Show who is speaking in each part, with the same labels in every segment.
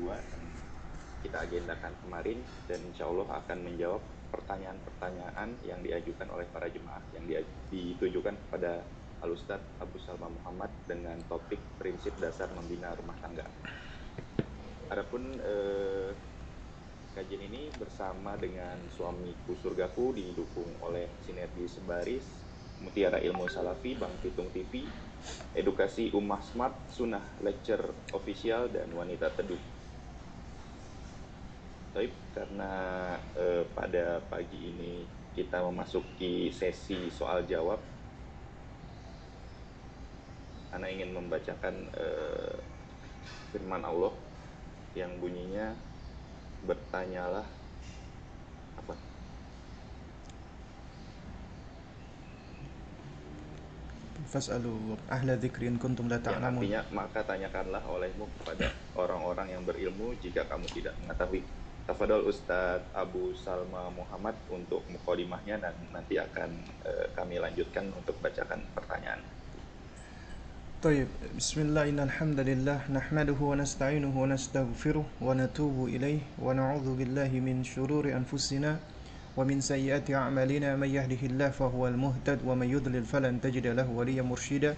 Speaker 1: dua yang kita agendakan kemarin dan insya Allah akan menjawab pertanyaan-pertanyaan yang diajukan oleh para jemaah yang ditujukan kepada Al Ustadz Abu Salma Muhammad dengan topik prinsip dasar membina rumah tangga. Adapun eh, kajian ini bersama dengan suamiku surgaku didukung oleh sinergi sebaris Mutiara Ilmu Salafi Bang Pitung TV Edukasi Ummah Smart Sunnah Lecture Official dan Wanita Teduh Taib, karena eh, pada pagi ini kita memasuki sesi soal jawab, Ana ingin membacakan eh, firman Allah yang bunyinya bertanyalah apa?
Speaker 2: Fas'alu ahla dzikri in kuntum la ta'lamun.
Speaker 1: artinya maka tanyakanlah olehmu kepada orang-orang yang berilmu jika kamu tidak mengetahui. Tafadol Ustadz Abu Salma Muhammad untuk mukodimahnya dan nanti akan uh, kami lanjutkan untuk bacakan pertanyaan.
Speaker 2: طيب بسم الله إن الحمد لله نحمده ونستعينه ونستغفره ونتوب إليه ونعوذ بالله من شرور أنفسنا ومن سيئات أعمالنا من يهده الله فهو المهتد ومن يضلل فلن تجد له وليا مرشدا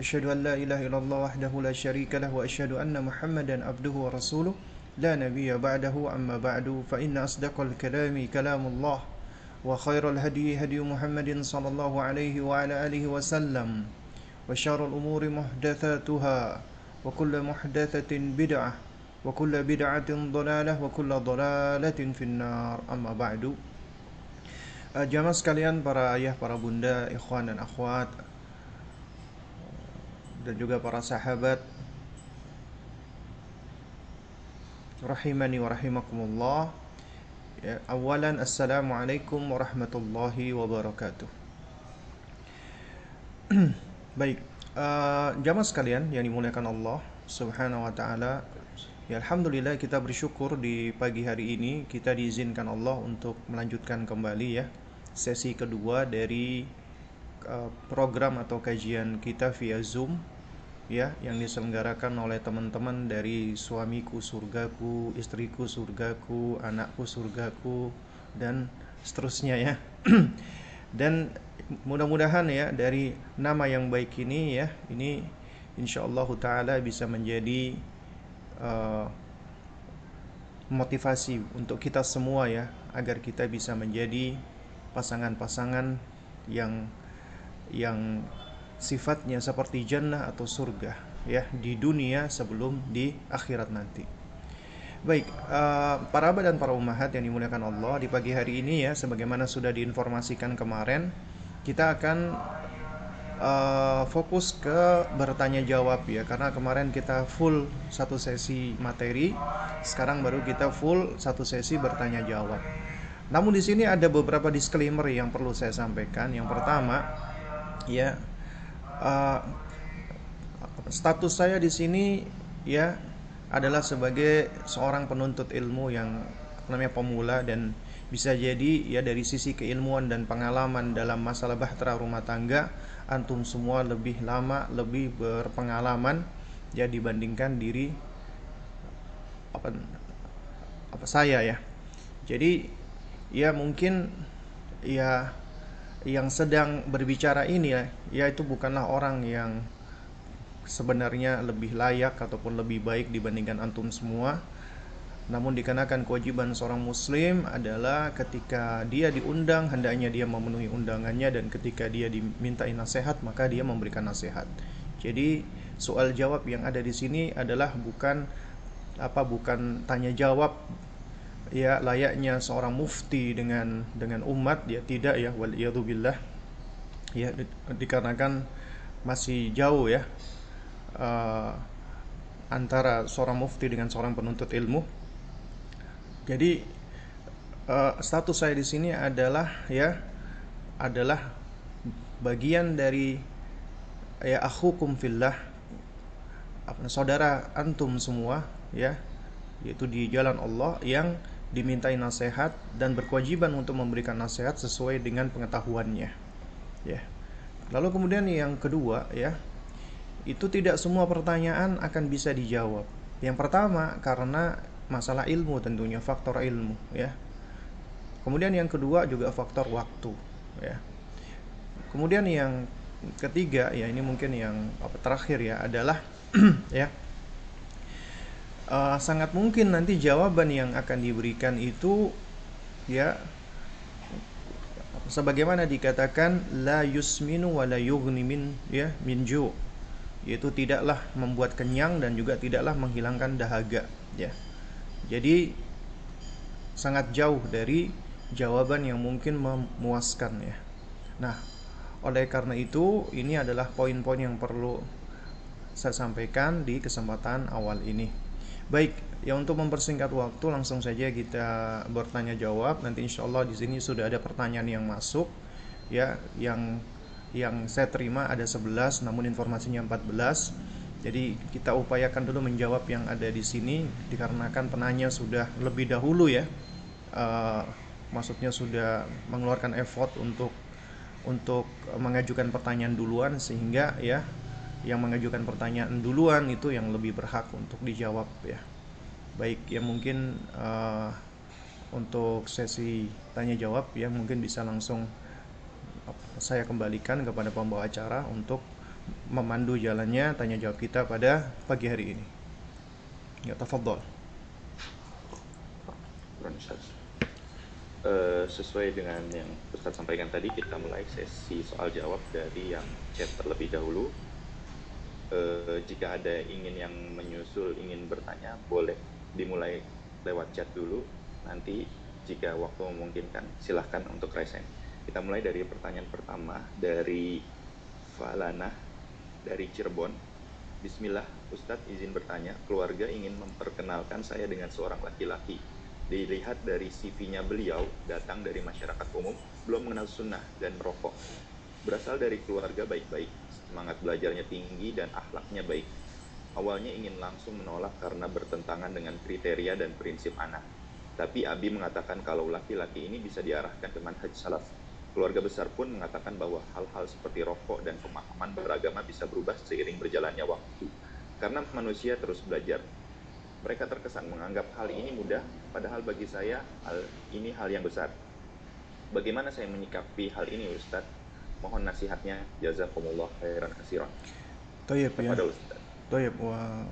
Speaker 2: أشهد أن لا إله إلا الله وحده لا شريك له وأشهد أن محمدا عبده ورسوله لا نبي بعده أما بعد فإن أصدق الكلام كلام الله وخير الهدي هدي محمد صلى الله عليه وعلى آله وسلم وشر الأمور محدثاتها وكل محدثة بدعة وكل بدعة ضلالة وكل ضلالة في النار. أما بعد Jamaah sekalian, para ayah, para bunda, ikhwan dan akhwat Dan juga para sahabat Rahimani wa rahimakumullah ya, Awalan, Assalamualaikum warahmatullahi wabarakatuh Baik, uh, jamaah sekalian yang dimuliakan Allah Subhanahu wa taala. Ya alhamdulillah kita bersyukur di pagi hari ini kita diizinkan Allah untuk melanjutkan kembali ya sesi kedua dari uh, program atau kajian kita via Zoom ya yang diselenggarakan oleh teman-teman dari suamiku surgaku, istriku surgaku, anakku surgaku dan seterusnya ya. dan mudah-mudahan ya dari nama yang baik ini ya ini insyaallah taala bisa menjadi uh, motivasi untuk kita semua ya agar kita bisa menjadi pasangan-pasangan yang yang sifatnya seperti jannah atau surga ya di dunia sebelum di akhirat nanti. Baik, uh, para abad dan para umahat yang dimuliakan Allah di pagi hari ini ya sebagaimana sudah diinformasikan kemarin kita akan uh, fokus ke bertanya jawab ya karena kemarin kita full satu sesi materi sekarang baru kita full satu sesi bertanya jawab namun di sini ada beberapa disclaimer yang perlu saya sampaikan yang pertama ya uh, status saya di sini ya adalah sebagai seorang penuntut ilmu yang namanya pemula dan bisa jadi ya dari sisi keilmuan dan pengalaman dalam masalah bahtera rumah tangga antum semua lebih lama, lebih berpengalaman ya dibandingkan diri apa apa saya ya. Jadi ya mungkin ya yang sedang berbicara ini ya, itu bukanlah orang yang sebenarnya lebih layak ataupun lebih baik dibandingkan antum semua namun dikarenakan kewajiban seorang muslim adalah ketika dia diundang hendaknya dia memenuhi undangannya dan ketika dia dimintai nasihat maka dia memberikan nasihat. Jadi soal jawab yang ada di sini adalah bukan apa bukan tanya jawab ya layaknya seorang mufti dengan dengan umat ya tidak ya wal billah. Ya di, dikarenakan masih jauh ya uh, antara seorang mufti dengan seorang penuntut ilmu. Jadi uh, status saya di sini adalah ya adalah bagian dari ya akhukum fillah. Saudara antum semua ya yaitu di jalan Allah yang dimintai nasihat dan berkewajiban untuk memberikan nasihat sesuai dengan pengetahuannya ya lalu kemudian yang kedua ya itu tidak semua pertanyaan akan bisa dijawab Yang pertama karena masalah ilmu tentunya faktor ilmu ya. Kemudian yang kedua juga faktor waktu ya. Kemudian yang ketiga ya ini mungkin yang terakhir ya adalah ya uh, sangat mungkin nanti jawaban yang akan diberikan itu ya sebagaimana dikatakan la yusminu wa la yughni min ya minju yaitu tidaklah membuat kenyang dan juga tidaklah menghilangkan dahaga ya. Jadi sangat jauh dari jawaban yang mungkin memuaskan ya. Nah oleh karena itu ini adalah poin-poin yang perlu saya sampaikan di kesempatan awal ini baik ya untuk mempersingkat waktu langsung saja kita bertanya jawab. Nanti insya Allah di sini sudah ada pertanyaan yang masuk ya yang yang saya terima ada 11 namun informasinya 14 jadi kita upayakan dulu menjawab yang ada di sini dikarenakan penanya sudah lebih dahulu ya. Uh, maksudnya sudah mengeluarkan effort untuk untuk mengajukan pertanyaan duluan sehingga ya yang mengajukan pertanyaan duluan itu yang lebih berhak untuk dijawab ya. Baik ya mungkin uh, untuk sesi tanya jawab ya mungkin bisa langsung saya kembalikan kepada pembawa acara untuk memandu jalannya tanya jawab kita pada pagi hari ini. Ya tafadhol.
Speaker 1: Uh, sesuai dengan yang Ustaz sampaikan tadi kita mulai sesi soal jawab dari yang chat terlebih dahulu eh, jika ada ingin yang menyusul ingin bertanya boleh dimulai lewat chat dulu. Nanti jika waktu memungkinkan silahkan untuk resen. Kita mulai dari pertanyaan pertama dari Falana dari Cirebon. Bismillah Ustadz izin bertanya. Keluarga ingin memperkenalkan saya dengan seorang laki-laki. Dilihat dari CV-nya beliau datang dari masyarakat umum belum mengenal sunnah dan merokok berasal dari keluarga baik-baik semangat belajarnya tinggi dan akhlaknya baik. Awalnya ingin langsung menolak karena bertentangan dengan kriteria dan prinsip anak. Tapi Abi mengatakan kalau laki-laki ini bisa diarahkan ke manhaj salaf. Keluarga besar pun mengatakan bahwa hal-hal seperti rokok dan pemahaman beragama bisa berubah seiring berjalannya waktu. Karena manusia terus belajar. Mereka terkesan menganggap hal ini mudah, padahal bagi saya hal ini hal yang besar. Bagaimana saya menyikapi hal ini Ustadz? Mohon nasihatnya jazakumullah khairan kasiran
Speaker 2: Tayyib ya Tayyib wa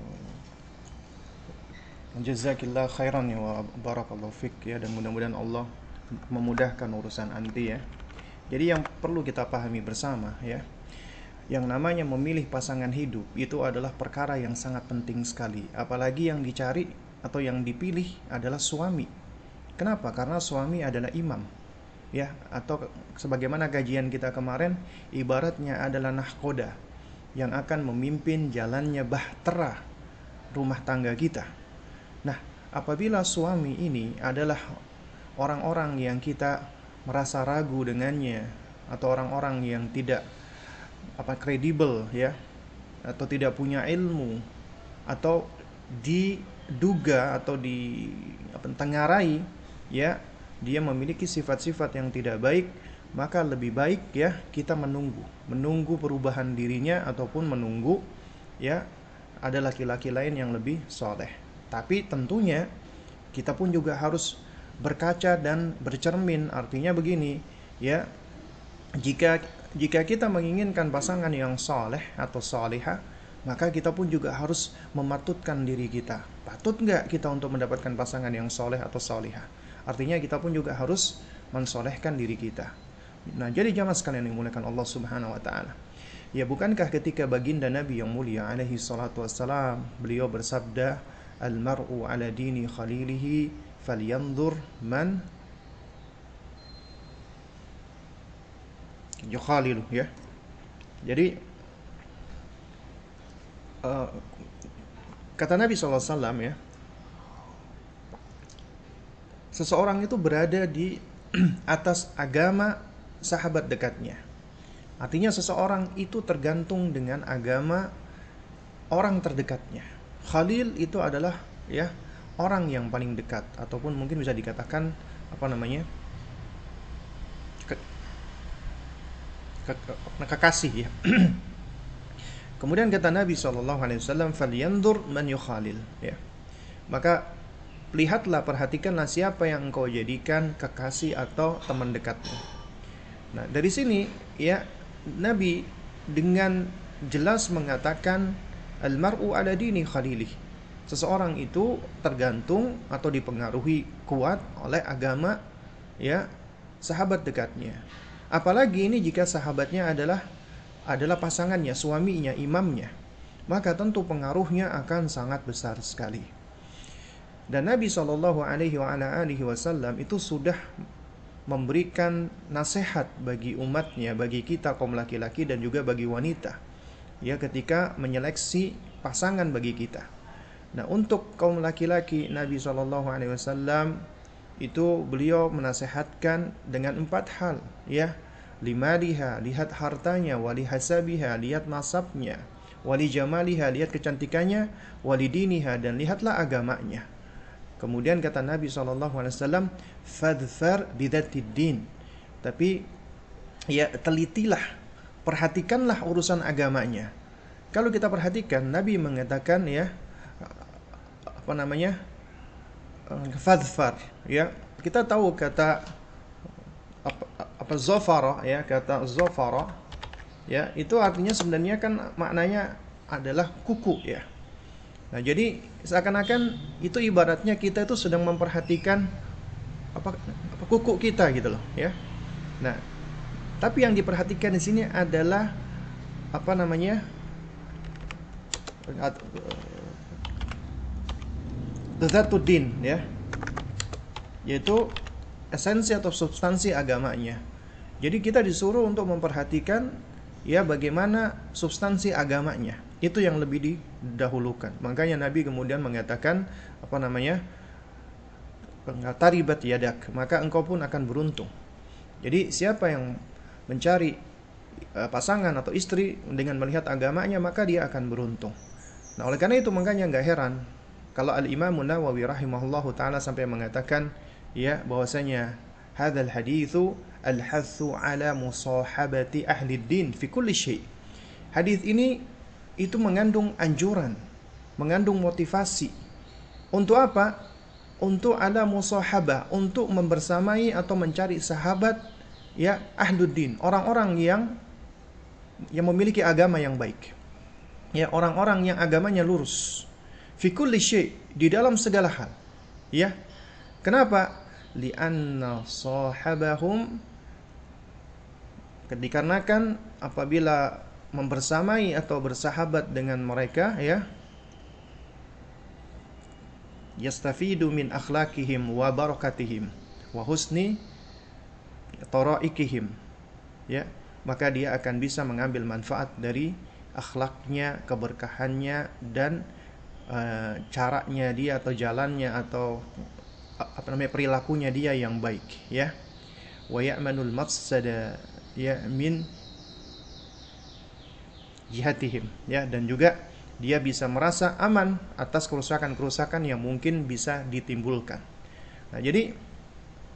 Speaker 2: Jazakillah khairan ya wa barakallahu fik ya dan mudah-mudahan Allah memudahkan urusan anti ya. Jadi yang perlu kita pahami bersama ya. Yang namanya memilih pasangan hidup itu adalah perkara yang sangat penting sekali, apalagi yang dicari atau yang dipilih adalah suami. Kenapa? Karena suami adalah imam ya atau sebagaimana kajian kita kemarin ibaratnya adalah nahkoda yang akan memimpin jalannya bahtera rumah tangga kita. Nah, apabila suami ini adalah orang-orang yang kita merasa ragu dengannya atau orang-orang yang tidak apa kredibel ya atau tidak punya ilmu atau diduga atau di apa tengarai ya dia memiliki sifat-sifat yang tidak baik, maka lebih baik ya kita menunggu, menunggu perubahan dirinya ataupun menunggu ya ada laki-laki lain yang lebih soleh. Tapi tentunya kita pun juga harus berkaca dan bercermin. Artinya begini, ya jika jika kita menginginkan pasangan yang soleh atau soleha, maka kita pun juga harus mematutkan diri kita. Patut nggak kita untuk mendapatkan pasangan yang soleh atau soleha? Artinya kita pun juga harus mensolehkan diri kita. Nah, jadi jamaah sekalian yang dimuliakan Allah Subhanahu wa taala. Ya bukankah ketika baginda Nabi yang mulia alaihi salatu wassalam beliau bersabda al-mar'u ala dini khalilihi falyanzur man yukhalilu ya. Jadi uh, kata Nabi SAW ya seseorang itu berada di atas agama sahabat dekatnya. Artinya seseorang itu tergantung dengan agama orang terdekatnya. Khalil itu adalah ya orang yang paling dekat ataupun mungkin bisa dikatakan apa namanya? Ke, ke, ke, kekasih ya. Kemudian kata Nabi Wasallam, "Falyandur man yukhalil." Ya. Maka lihatlah, perhatikanlah siapa yang engkau jadikan kekasih atau teman dekatmu. Nah, dari sini ya Nabi dengan jelas mengatakan al-mar'u ala dini khalilih. Seseorang itu tergantung atau dipengaruhi kuat oleh agama ya sahabat dekatnya. Apalagi ini jika sahabatnya adalah adalah pasangannya, suaminya, imamnya, maka tentu pengaruhnya akan sangat besar sekali. Dan Nabi Shallallahu Alaihi Wasallam itu sudah memberikan nasihat bagi umatnya, bagi kita kaum laki-laki dan juga bagi wanita, ya ketika menyeleksi pasangan bagi kita. Nah untuk kaum laki-laki Nabi Shallallahu Alaihi Wasallam itu beliau menasehatkan dengan empat hal, ya lima liha lihat hartanya wali hasabiha lihat nasabnya wali jamaliha lihat kecantikannya wali diniha dan lihatlah agamanya kemudian kata Nabi SAW fadfar din. Tapi ya telitilah perhatikanlah urusan agamanya. Kalau kita perhatikan Nabi mengatakan ya apa namanya fadfar ya. Kita tahu kata apa, apa ya kata zofara ya itu artinya sebenarnya kan maknanya adalah kuku ya. Nah jadi seakan-akan itu ibaratnya kita itu sedang memperhatikan apa, apa kuku kita gitu loh ya nah tapi yang diperhatikan di sini adalah apa namanya Zatuddin ya yaitu esensi atau substansi agamanya. Jadi kita disuruh untuk memperhatikan ya bagaimana substansi agamanya. Itu yang lebih didahulukan. Makanya Nabi kemudian mengatakan apa namanya? taribat yadak, maka engkau pun akan beruntung. Jadi siapa yang mencari uh, pasangan atau istri dengan melihat agamanya maka dia akan beruntung. Nah, oleh karena itu makanya nggak heran kalau Al Imam Nawawi rahimahullahu taala sampai mengatakan ya bahwasanya hadzal hadithu al-hathu ala musahabati ahli din fi kulli syai. Hadis ini itu mengandung anjuran, mengandung motivasi. Untuk apa? Untuk ala musahabah, untuk membersamai atau mencari sahabat ya ahluddin, orang-orang yang yang memiliki agama yang baik. Ya, orang-orang yang agamanya lurus. Fi kulli di dalam segala hal. Ya. Kenapa? li'anna sahabahum dikarenakan apabila membersamai atau bersahabat dengan mereka ya. Yastafidu min akhlaqihim wa barakatihim wa husni taraikihim ya. Maka dia akan bisa mengambil manfaat dari akhlaknya keberkahannya dan uh, caranya dia atau jalannya atau apa namanya perilakunya dia yang baik ya. Wa ya'manul mafsada ya min jihatihim ya dan juga dia bisa merasa aman atas kerusakan-kerusakan yang mungkin bisa ditimbulkan. Nah, jadi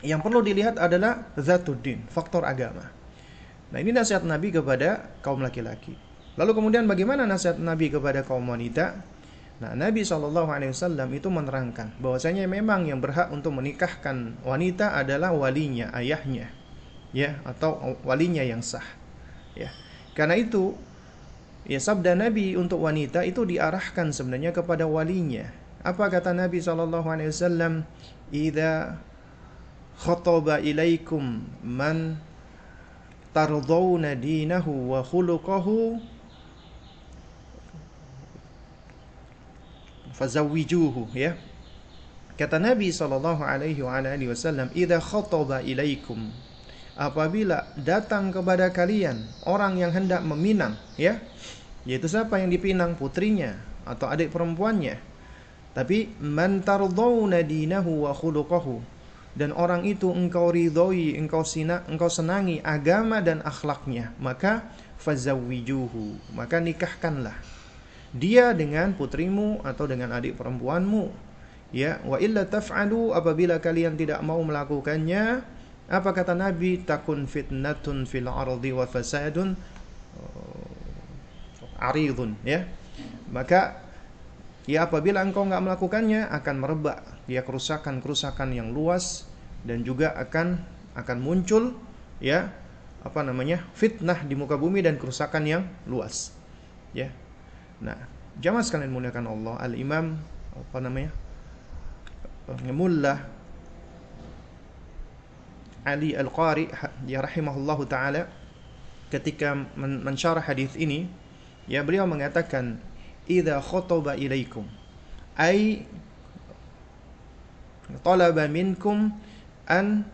Speaker 2: yang perlu dilihat adalah zatuddin, faktor agama. Nah, ini nasihat Nabi kepada kaum laki-laki. Lalu kemudian bagaimana nasihat Nabi kepada kaum wanita? Nah, Nabi Shallallahu Alaihi Wasallam itu menerangkan bahwasanya memang yang berhak untuk menikahkan wanita adalah walinya, ayahnya, ya, atau walinya yang sah, ya. Karena itu, ya sabda Nabi untuk wanita itu diarahkan sebenarnya kepada walinya. Apa kata Nabi Shallallahu Alaihi Wasallam? Ida khotoba ilaikum man tardawna dinahu wa khuluquhu fazawwijuhu ya kata Nabi sallallahu alaihi wasallam idza khataba ilaikum apabila datang kepada kalian orang yang hendak meminang ya yaitu siapa yang dipinang? Putrinya atau adik perempuannya. Tapi man tardawna dinahu wa khuluquhu. Dan orang itu engkau ridhoi engkau sina, engkau senangi agama dan akhlaknya. Maka fazawwijuhu. Maka nikahkanlah dia dengan putrimu atau dengan adik perempuanmu. Ya wa illa taf'alu. Apabila kalian tidak mau melakukannya apa kata Nabi? Takun fitnatun fil ardi wa fasadun aridun ya. Maka ya apabila engkau nggak melakukannya akan merebak. Ya kerusakan-kerusakan yang luas dan juga akan akan muncul ya apa namanya fitnah di muka bumi dan kerusakan yang luas ya. Nah jamaah sekalian muliakan Allah al Imam apa namanya Mullah Ali Al-Qari ya rahimahullahu taala ketika mensyarah hadis ini ya beliau mengatakan idza khataba ilaikum ay talaba minkum an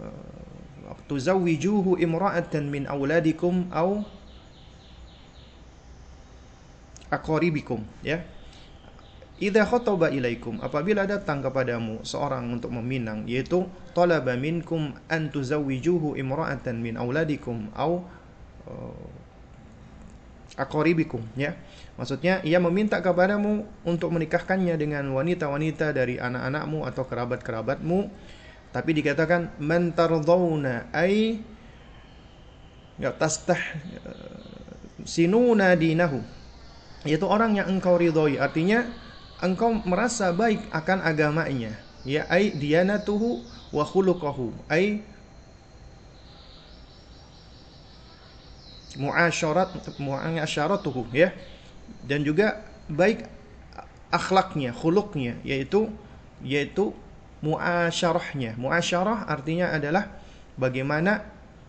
Speaker 2: uh, tuzawwijuhu imra'atan min auladikum au aqaribikum. Ya. Idza khataba ilaikum apabila datang kepadamu seorang untuk meminang yaitu talaba minkum an tuzawwijuhu imra'atan min auladikum au uh, aqaribikum ya. Maksudnya ia meminta kepadamu untuk menikahkannya dengan wanita-wanita dari anak-anakmu atau kerabat-kerabatmu. Tapi dikatakan man tardawna ai ya tastah sinuna dinahu. Yaitu orang yang engkau ridhoi. Artinya engkau merasa baik akan agamanya. Ya ai diyanatuhu wa khuluquhu. Ai muasyarat muasyaratuhu ya. Dan juga baik akhlaknya khuluknya yaitu yaitu muasyarahnya. Muasyarah artinya adalah bagaimana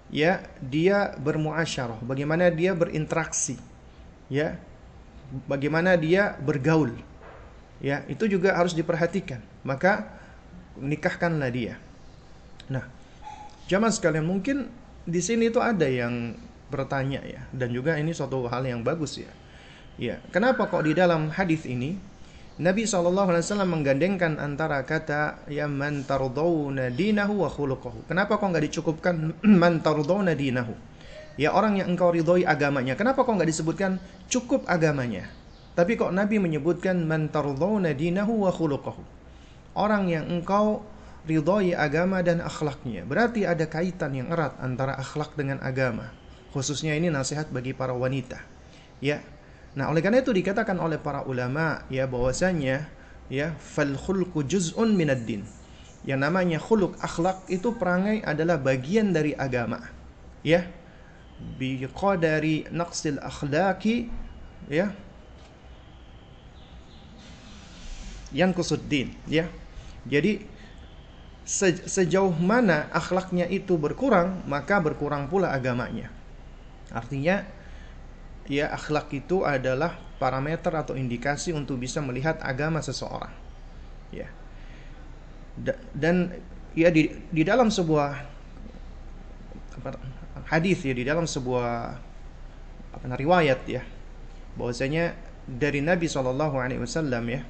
Speaker 2: ya dia bermuasyarah bagaimana dia berinteraksi ya. Bagaimana dia bergaul ya. Itu juga harus diperhatikan. Maka nikahkanlah dia. Nah zaman sekalian mungkin di sini itu ada yang bertanya ya dan juga ini suatu hal yang bagus ya ya kenapa kok di dalam hadis ini Nabi SAW menggandengkan antara kata ya man dinahu wa khuluquhu. Kenapa kok nggak dicukupkan man dinahu? Ya orang yang engkau ridhoi agamanya. Kenapa kok nggak disebutkan cukup agamanya? Tapi kok Nabi menyebutkan man dinahu wa khuluquhu. Orang yang engkau ridhoi agama dan akhlaknya. Berarti ada kaitan yang erat antara akhlak dengan agama. Khususnya ini nasihat bagi para wanita. Ya. Nah, oleh karena itu dikatakan oleh para ulama ya bahwasanya ya fal khulqu juz'un minad din. Yang namanya khuluk akhlak itu perangai adalah bagian dari agama. Ya. Bi qadari naqsil akhlaqi ya yang kusuddin ya jadi se sejauh mana akhlaknya itu berkurang maka berkurang pula agamanya artinya ya akhlak itu adalah parameter atau indikasi untuk bisa melihat agama seseorang. Ya. Dan ya di di dalam sebuah hadis ya di dalam sebuah apa riwayat ya bahwasanya dari Nabi Wasallam ya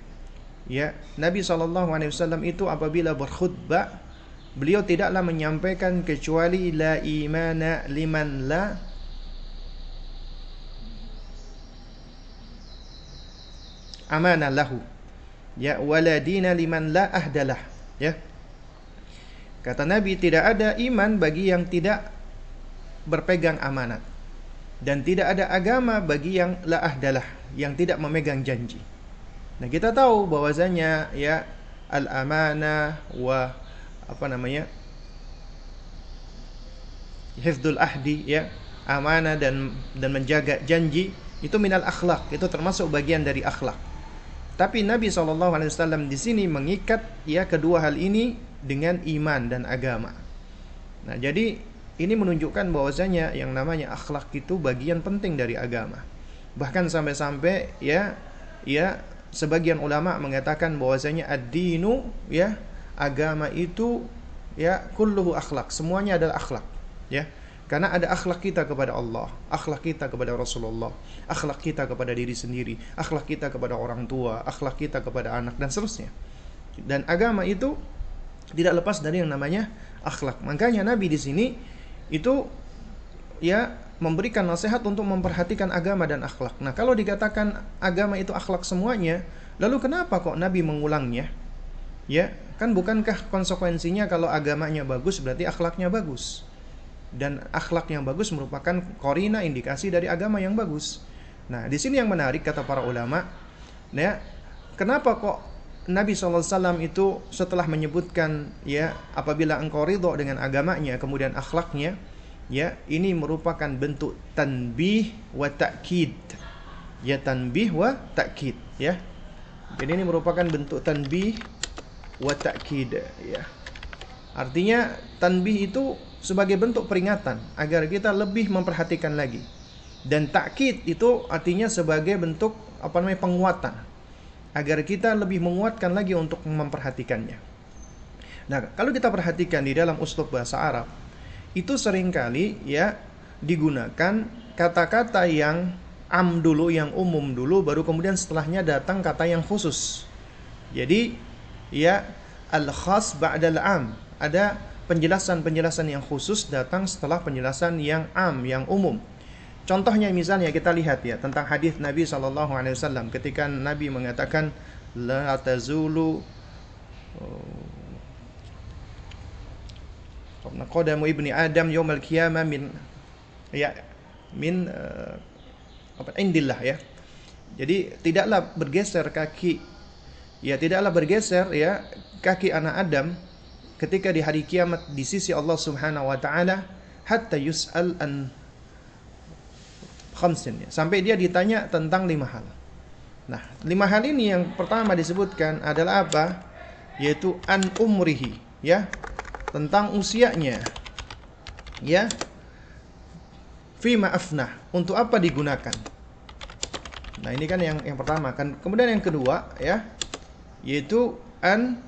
Speaker 2: ya Nabi SAW itu apabila berkhutbah beliau tidaklah menyampaikan kecuali la imana liman la amana lahu. Ya wala dina liman la ahdalah ya. Kata Nabi tidak ada iman bagi yang tidak berpegang amanat. Dan tidak ada agama bagi yang la ahdalah yang tidak memegang janji. Nah, kita tahu bahwasanya ya al-amanah wa apa namanya? hifdzul ahdi ya, amanah dan dan menjaga janji itu minal akhlak, itu termasuk bagian dari akhlak. Tapi Nabi SAW di sini mengikat ya kedua hal ini dengan iman dan agama. Nah, jadi ini menunjukkan bahwasanya yang namanya akhlak itu bagian penting dari agama. Bahkan sampai-sampai ya ya sebagian ulama mengatakan bahwasanya ad-dinu ya agama itu ya kulluhu akhlak semuanya adalah akhlak ya karena ada akhlak kita kepada Allah, akhlak kita kepada Rasulullah, akhlak kita kepada diri sendiri, akhlak kita kepada orang tua, akhlak kita kepada anak dan seterusnya. Dan agama itu tidak lepas dari yang namanya akhlak. Makanya Nabi di sini itu ya memberikan nasihat untuk memperhatikan agama dan akhlak. Nah, kalau dikatakan agama itu akhlak semuanya, lalu kenapa kok Nabi mengulangnya? Ya, kan bukankah konsekuensinya kalau agamanya bagus berarti akhlaknya bagus? Dan akhlak yang bagus merupakan korina indikasi dari agama yang bagus. Nah, di sini yang menarik kata para ulama, ya, kenapa kok Nabi SAW itu setelah menyebutkan ya apabila engkau ridho dengan agamanya kemudian akhlaknya ya ini merupakan bentuk tanbih wa ta'kid. Ya tanbih wa ta'kid ya. Jadi ini merupakan bentuk tanbih wa ta'kid ya. Artinya tanbih itu sebagai bentuk peringatan agar kita lebih memperhatikan lagi dan takkid itu artinya sebagai bentuk apa namanya penguatan agar kita lebih menguatkan lagi untuk memperhatikannya. Nah, kalau kita perhatikan di dalam uslub bahasa Arab, itu sering kali ya digunakan kata-kata yang am dulu, yang umum dulu, baru kemudian setelahnya datang kata yang khusus. Jadi, ya al-khas ba'dal am. Ada penjelasan-penjelasan yang khusus datang setelah penjelasan yang am, yang umum. Contohnya misalnya kita lihat ya tentang hadis Nabi Shallallahu Alaihi Wasallam ketika Nabi mengatakan la tazulu oh, qadamu ibni Adam yaumal qiyamah min ya min uh, apa indillah ya. Jadi tidaklah bergeser kaki ya tidaklah bergeser ya kaki anak Adam ketika di hari kiamat di sisi Allah Subhanahu wa taala hatta yus'al an khamsin ya. Sampai dia ditanya tentang lima hal. Nah, lima hal ini yang pertama disebutkan adalah apa? Yaitu an umrihi, ya. Tentang usianya. Ya. Fi ma'afnah, untuk apa digunakan? Nah, ini kan yang yang pertama kan. Kemudian yang kedua, ya, yaitu an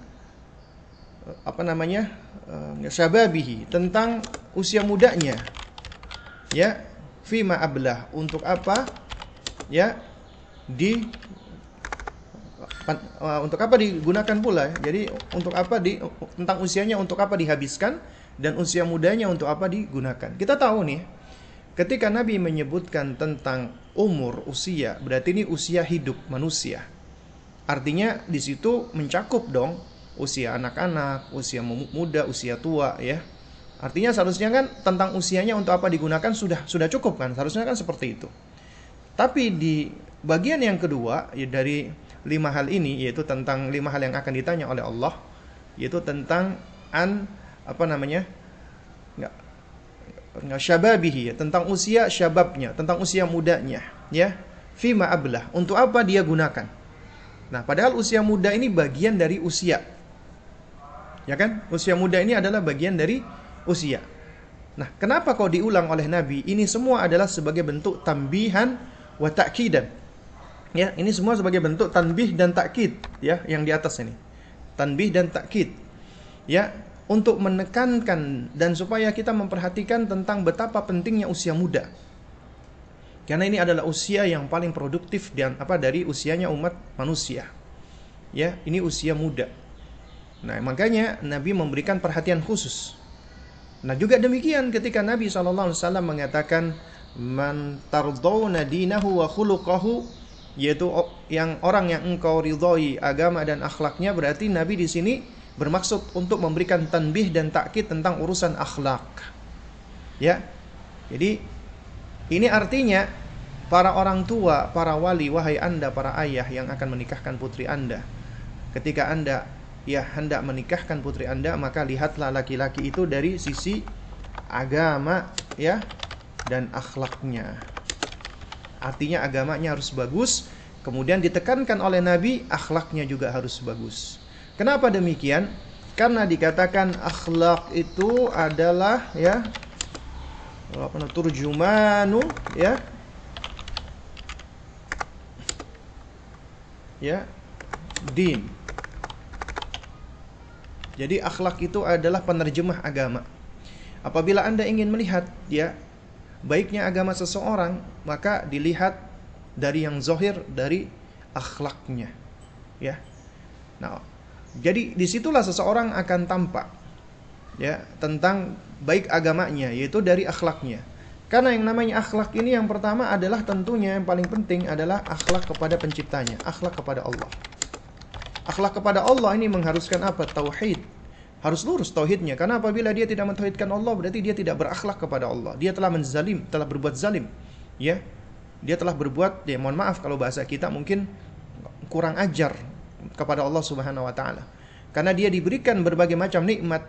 Speaker 2: apa namanya? Uh, syababihi, tentang usia mudanya. Ya, fima ablah untuk apa ya di uh, untuk apa digunakan pula jadi untuk apa di tentang usianya untuk apa dihabiskan dan usia mudanya untuk apa digunakan kita tahu nih ketika Nabi menyebutkan tentang umur usia berarti ini usia hidup manusia artinya di situ mencakup dong usia anak-anak usia muda usia tua ya Artinya seharusnya kan tentang usianya untuk apa digunakan sudah sudah cukup kan? Seharusnya kan seperti itu. Tapi di bagian yang kedua ya dari lima hal ini yaitu tentang lima hal yang akan ditanya oleh Allah yaitu tentang an apa namanya nggak nggak syababihi ya, tentang usia syababnya tentang usia mudanya ya fima ablah untuk apa dia gunakan nah padahal usia muda ini bagian dari usia ya kan usia muda ini adalah bagian dari usia. Nah, kenapa kau diulang oleh Nabi? Ini semua adalah sebagai bentuk tambihan wa ta'kidan. Ya, ini semua sebagai bentuk tanbih dan takkid ya yang di atas ini. Tanbih dan takkid. Ya, untuk menekankan dan supaya kita memperhatikan tentang betapa pentingnya usia muda. Karena ini adalah usia yang paling produktif dan apa dari usianya umat manusia. Ya, ini usia muda. Nah, makanya Nabi memberikan perhatian khusus Nah juga demikian ketika Nabi SAW mengatakan man tardawna dinahu wa khuluquhu yaitu yang orang yang engkau ridhoi agama dan akhlaknya berarti Nabi di sini bermaksud untuk memberikan tanbih dan takkid tentang urusan akhlak. Ya. Jadi ini artinya para orang tua, para wali, wahai Anda para ayah yang akan menikahkan putri Anda. Ketika Anda ya hendak menikahkan putri Anda, maka lihatlah laki-laki itu dari sisi agama ya dan akhlaknya. Artinya agamanya harus bagus, kemudian ditekankan oleh Nabi akhlaknya juga harus bagus. Kenapa demikian? Karena dikatakan akhlak itu adalah ya turjumanu ya ya din jadi akhlak itu adalah penerjemah agama. Apabila Anda ingin melihat ya baiknya agama seseorang, maka dilihat dari yang zohir dari akhlaknya. Ya. Nah, jadi di situlah seseorang akan tampak ya tentang baik agamanya yaitu dari akhlaknya. Karena yang namanya akhlak ini yang pertama adalah tentunya yang paling penting adalah akhlak kepada penciptanya, akhlak kepada Allah. Akhlak kepada Allah ini mengharuskan apa? Tauhid. Harus lurus tauhidnya. Karena apabila dia tidak mentauhidkan Allah, berarti dia tidak berakhlak kepada Allah. Dia telah menzalim, telah berbuat zalim. Ya. dia telah berbuat ya mohon maaf kalau bahasa kita mungkin kurang ajar kepada Allah Subhanahu wa taala. Karena dia diberikan berbagai macam nikmat,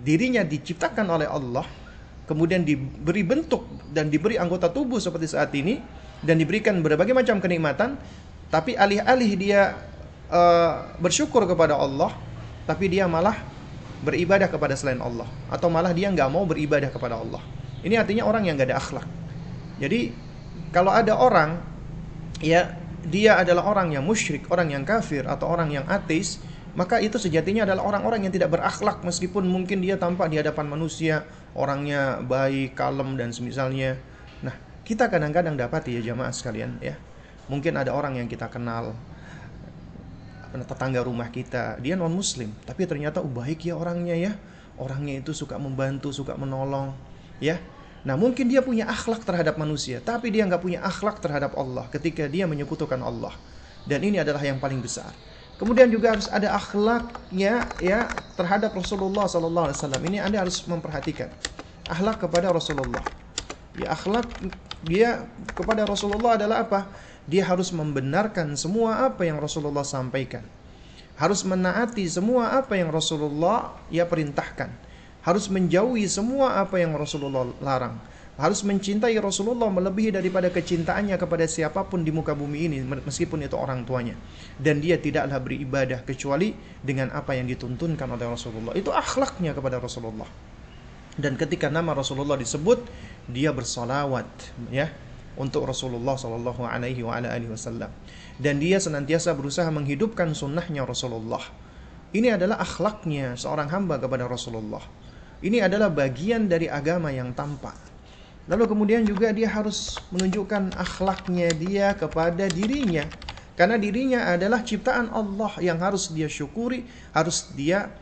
Speaker 2: dirinya diciptakan oleh Allah, kemudian diberi bentuk dan diberi anggota tubuh seperti saat ini dan diberikan berbagai macam kenikmatan, tapi alih-alih dia uh, bersyukur kepada Allah, tapi dia malah beribadah kepada selain Allah atau malah dia nggak mau beribadah kepada Allah. Ini artinya orang yang nggak ada akhlak. Jadi kalau ada orang ya dia adalah orang yang musyrik, orang yang kafir atau orang yang ateis, maka itu sejatinya adalah orang-orang yang tidak berakhlak meskipun mungkin dia tampak di hadapan manusia orangnya baik, kalem dan semisalnya. Nah, kita kadang-kadang dapat ya jamaah sekalian ya. Mungkin ada orang yang kita kenal tetangga rumah kita, dia non muslim, tapi ternyata oh, baik ya orangnya ya. Orangnya itu suka membantu, suka menolong, ya. Nah mungkin dia punya akhlak terhadap manusia, tapi dia nggak punya akhlak terhadap Allah ketika dia menyekutukan Allah. Dan ini adalah yang paling besar. Kemudian juga harus ada akhlaknya ya terhadap Rasulullah Sallallahu Alaihi Wasallam. Ini anda harus memperhatikan akhlak kepada Rasulullah. Ya akhlak dia kepada Rasulullah adalah apa? Dia harus membenarkan semua apa yang Rasulullah sampaikan. Harus menaati semua apa yang Rasulullah ya perintahkan. Harus menjauhi semua apa yang Rasulullah larang. Harus mencintai Rasulullah melebihi daripada kecintaannya kepada siapa pun di muka bumi ini meskipun itu orang tuanya. Dan dia tidaklah beribadah kecuali dengan apa yang dituntunkan oleh Rasulullah. Itu akhlaknya kepada Rasulullah. Dan ketika nama Rasulullah disebut dia bersolawat ya untuk Rasulullah Shallallahu Alaihi Wasallam dan dia senantiasa berusaha menghidupkan sunnahnya Rasulullah ini adalah akhlaknya seorang hamba kepada Rasulullah ini adalah bagian dari agama yang tampak Lalu kemudian juga dia harus menunjukkan akhlaknya dia kepada dirinya. Karena dirinya adalah ciptaan Allah yang harus dia syukuri, harus dia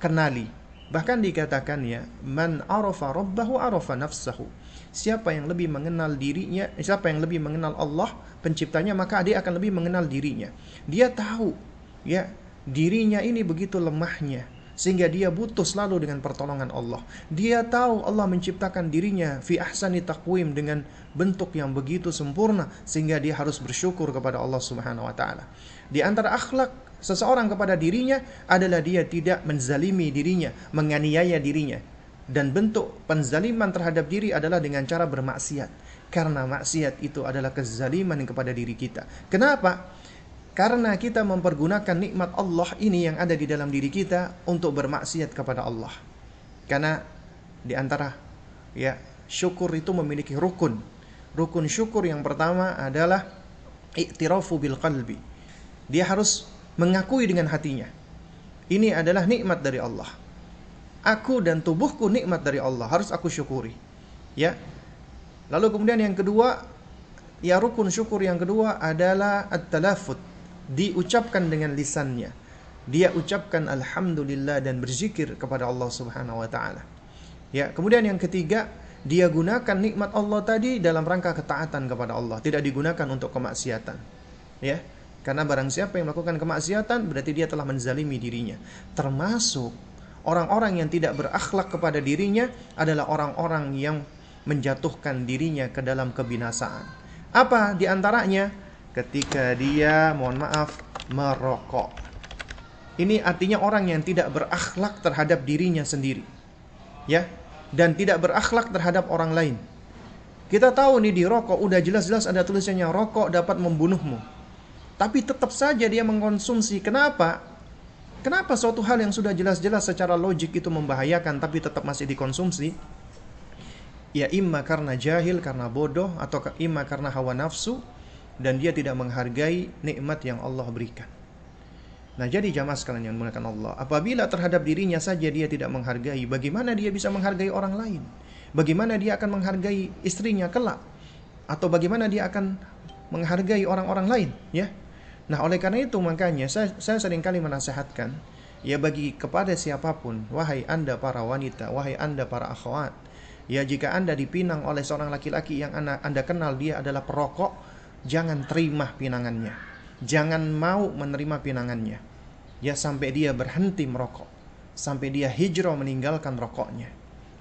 Speaker 2: kenali. Bahkan dikatakan ya, man arafa rabbahu arafa nafsahu. Siapa yang lebih mengenal dirinya, siapa yang lebih mengenal Allah penciptanya, maka dia akan lebih mengenal dirinya. Dia tahu ya, dirinya ini begitu lemahnya sehingga dia butuh selalu dengan pertolongan Allah. Dia tahu Allah menciptakan dirinya fi ahsani taqwim dengan bentuk yang begitu sempurna sehingga dia harus bersyukur kepada Allah Subhanahu wa taala. Di antara akhlak seseorang kepada dirinya adalah dia tidak menzalimi dirinya, menganiaya dirinya. Dan bentuk penzaliman terhadap diri adalah dengan cara bermaksiat. Karena maksiat itu adalah kezaliman kepada diri kita. Kenapa? Karena kita mempergunakan nikmat Allah ini yang ada di dalam diri kita untuk bermaksiat kepada Allah. Karena di antara ya syukur itu memiliki rukun. Rukun syukur yang pertama adalah iktirafu bil qalbi. Dia harus mengakui dengan hatinya. Ini adalah nikmat dari Allah. Aku dan tubuhku nikmat dari Allah, harus aku syukuri. Ya. Lalu kemudian yang kedua, ya rukun syukur yang kedua adalah at-talafut diucapkan dengan lisannya. Dia ucapkan alhamdulillah dan berzikir kepada Allah Subhanahu wa taala. Ya, kemudian yang ketiga, dia gunakan nikmat Allah tadi dalam rangka ketaatan kepada Allah, tidak digunakan untuk kemaksiatan. Ya. Karena barang siapa yang melakukan kemaksiatan berarti dia telah menzalimi dirinya. Termasuk orang-orang yang tidak berakhlak kepada dirinya adalah orang-orang yang menjatuhkan dirinya ke dalam kebinasaan. Apa di antaranya? ketika dia mohon maaf merokok. Ini artinya orang yang tidak berakhlak terhadap dirinya sendiri. Ya, dan tidak berakhlak terhadap orang lain. Kita tahu nih di rokok udah jelas-jelas ada tulisannya rokok dapat membunuhmu. Tapi tetap saja dia mengkonsumsi. Kenapa? Kenapa suatu hal yang sudah jelas-jelas secara logik itu membahayakan tapi tetap masih dikonsumsi? Ya imma karena jahil, karena bodoh, atau imma karena hawa nafsu, dan dia tidak menghargai nikmat yang Allah berikan. Nah, jadi jamaah sekalian yang menggunakan Allah, apabila terhadap dirinya saja dia tidak menghargai, bagaimana dia bisa menghargai orang lain? Bagaimana dia akan menghargai istrinya kelak? Atau bagaimana dia akan menghargai orang-orang lain, ya? Nah, oleh karena itu makanya saya, saya sering kali menasehatkan ya bagi kepada siapa pun, wahai Anda para wanita, wahai Anda para akhwat, ya jika Anda dipinang oleh seorang laki-laki yang anda, anda kenal dia adalah perokok, jangan terima pinangannya. Jangan mau menerima pinangannya. Ya sampai dia berhenti merokok. Sampai dia hijrah meninggalkan rokoknya.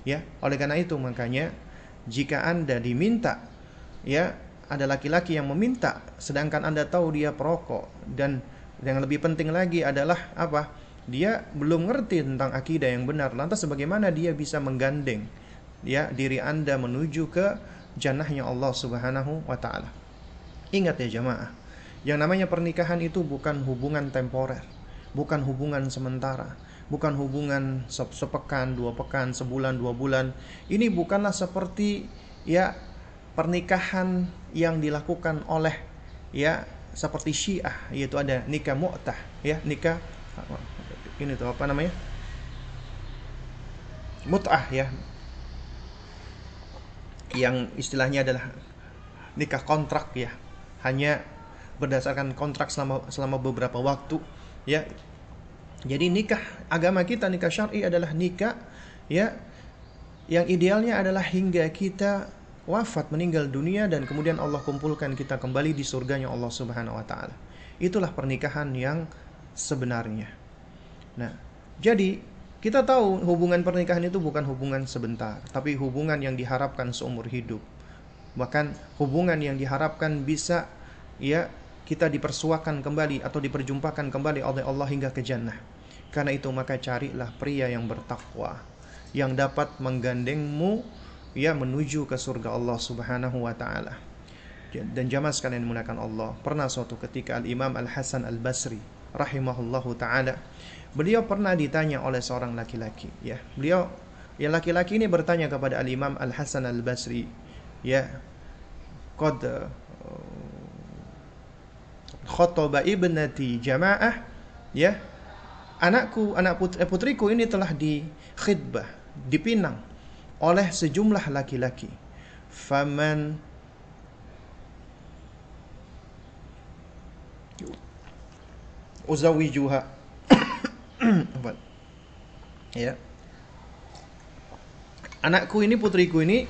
Speaker 2: Ya, oleh karena itu makanya jika Anda diminta ya ada laki-laki yang meminta sedangkan Anda tahu dia perokok dan yang lebih penting lagi adalah apa? Dia belum ngerti tentang akidah yang benar. Lantas bagaimana dia bisa menggandeng ya diri Anda menuju ke jannahnya Allah Subhanahu wa taala. Ingat ya jemaah, yang namanya pernikahan itu bukan hubungan temporer, bukan hubungan sementara, bukan hubungan sepekan, dua pekan, sebulan, dua bulan. Ini bukanlah seperti ya pernikahan yang dilakukan oleh ya seperti Syiah yaitu ada nikah mu'tah ya nikah ini tuh apa namanya? Mut'ah ya. Yang istilahnya adalah nikah kontrak ya. Hanya berdasarkan kontrak selama selama beberapa waktu ya. Jadi nikah agama kita nikah syar'i adalah nikah ya. Yang idealnya adalah hingga kita wafat meninggal dunia dan kemudian Allah kumpulkan kita kembali di surganya Allah Subhanahu wa taala. Itulah pernikahan yang sebenarnya. Nah, jadi kita tahu hubungan pernikahan itu bukan hubungan sebentar, tapi hubungan yang diharapkan seumur hidup. Bahkan hubungan yang diharapkan bisa ya kita dipersuakan kembali atau diperjumpakan kembali oleh Allah hingga ke jannah. Karena itu maka carilah pria yang bertakwa yang dapat menggandengmu ya menuju ke surga Allah Subhanahu wa taala. Dan jamaah sekalian menggunakan Allah, pernah suatu ketika Al-Imam Al-Hasan Al-Basri rahimahullahu taala beliau pernah ditanya oleh seorang laki-laki ya. Beliau ya laki-laki ini bertanya kepada Al-Imam Al-Hasan Al-Basri ya qad uh, khotaba ibnati jamaah ya anakku anak putriku ini telah di khidbah dipinang oleh sejumlah laki-laki. Faman uzawijuha. Ya. Anakku ini putriku ini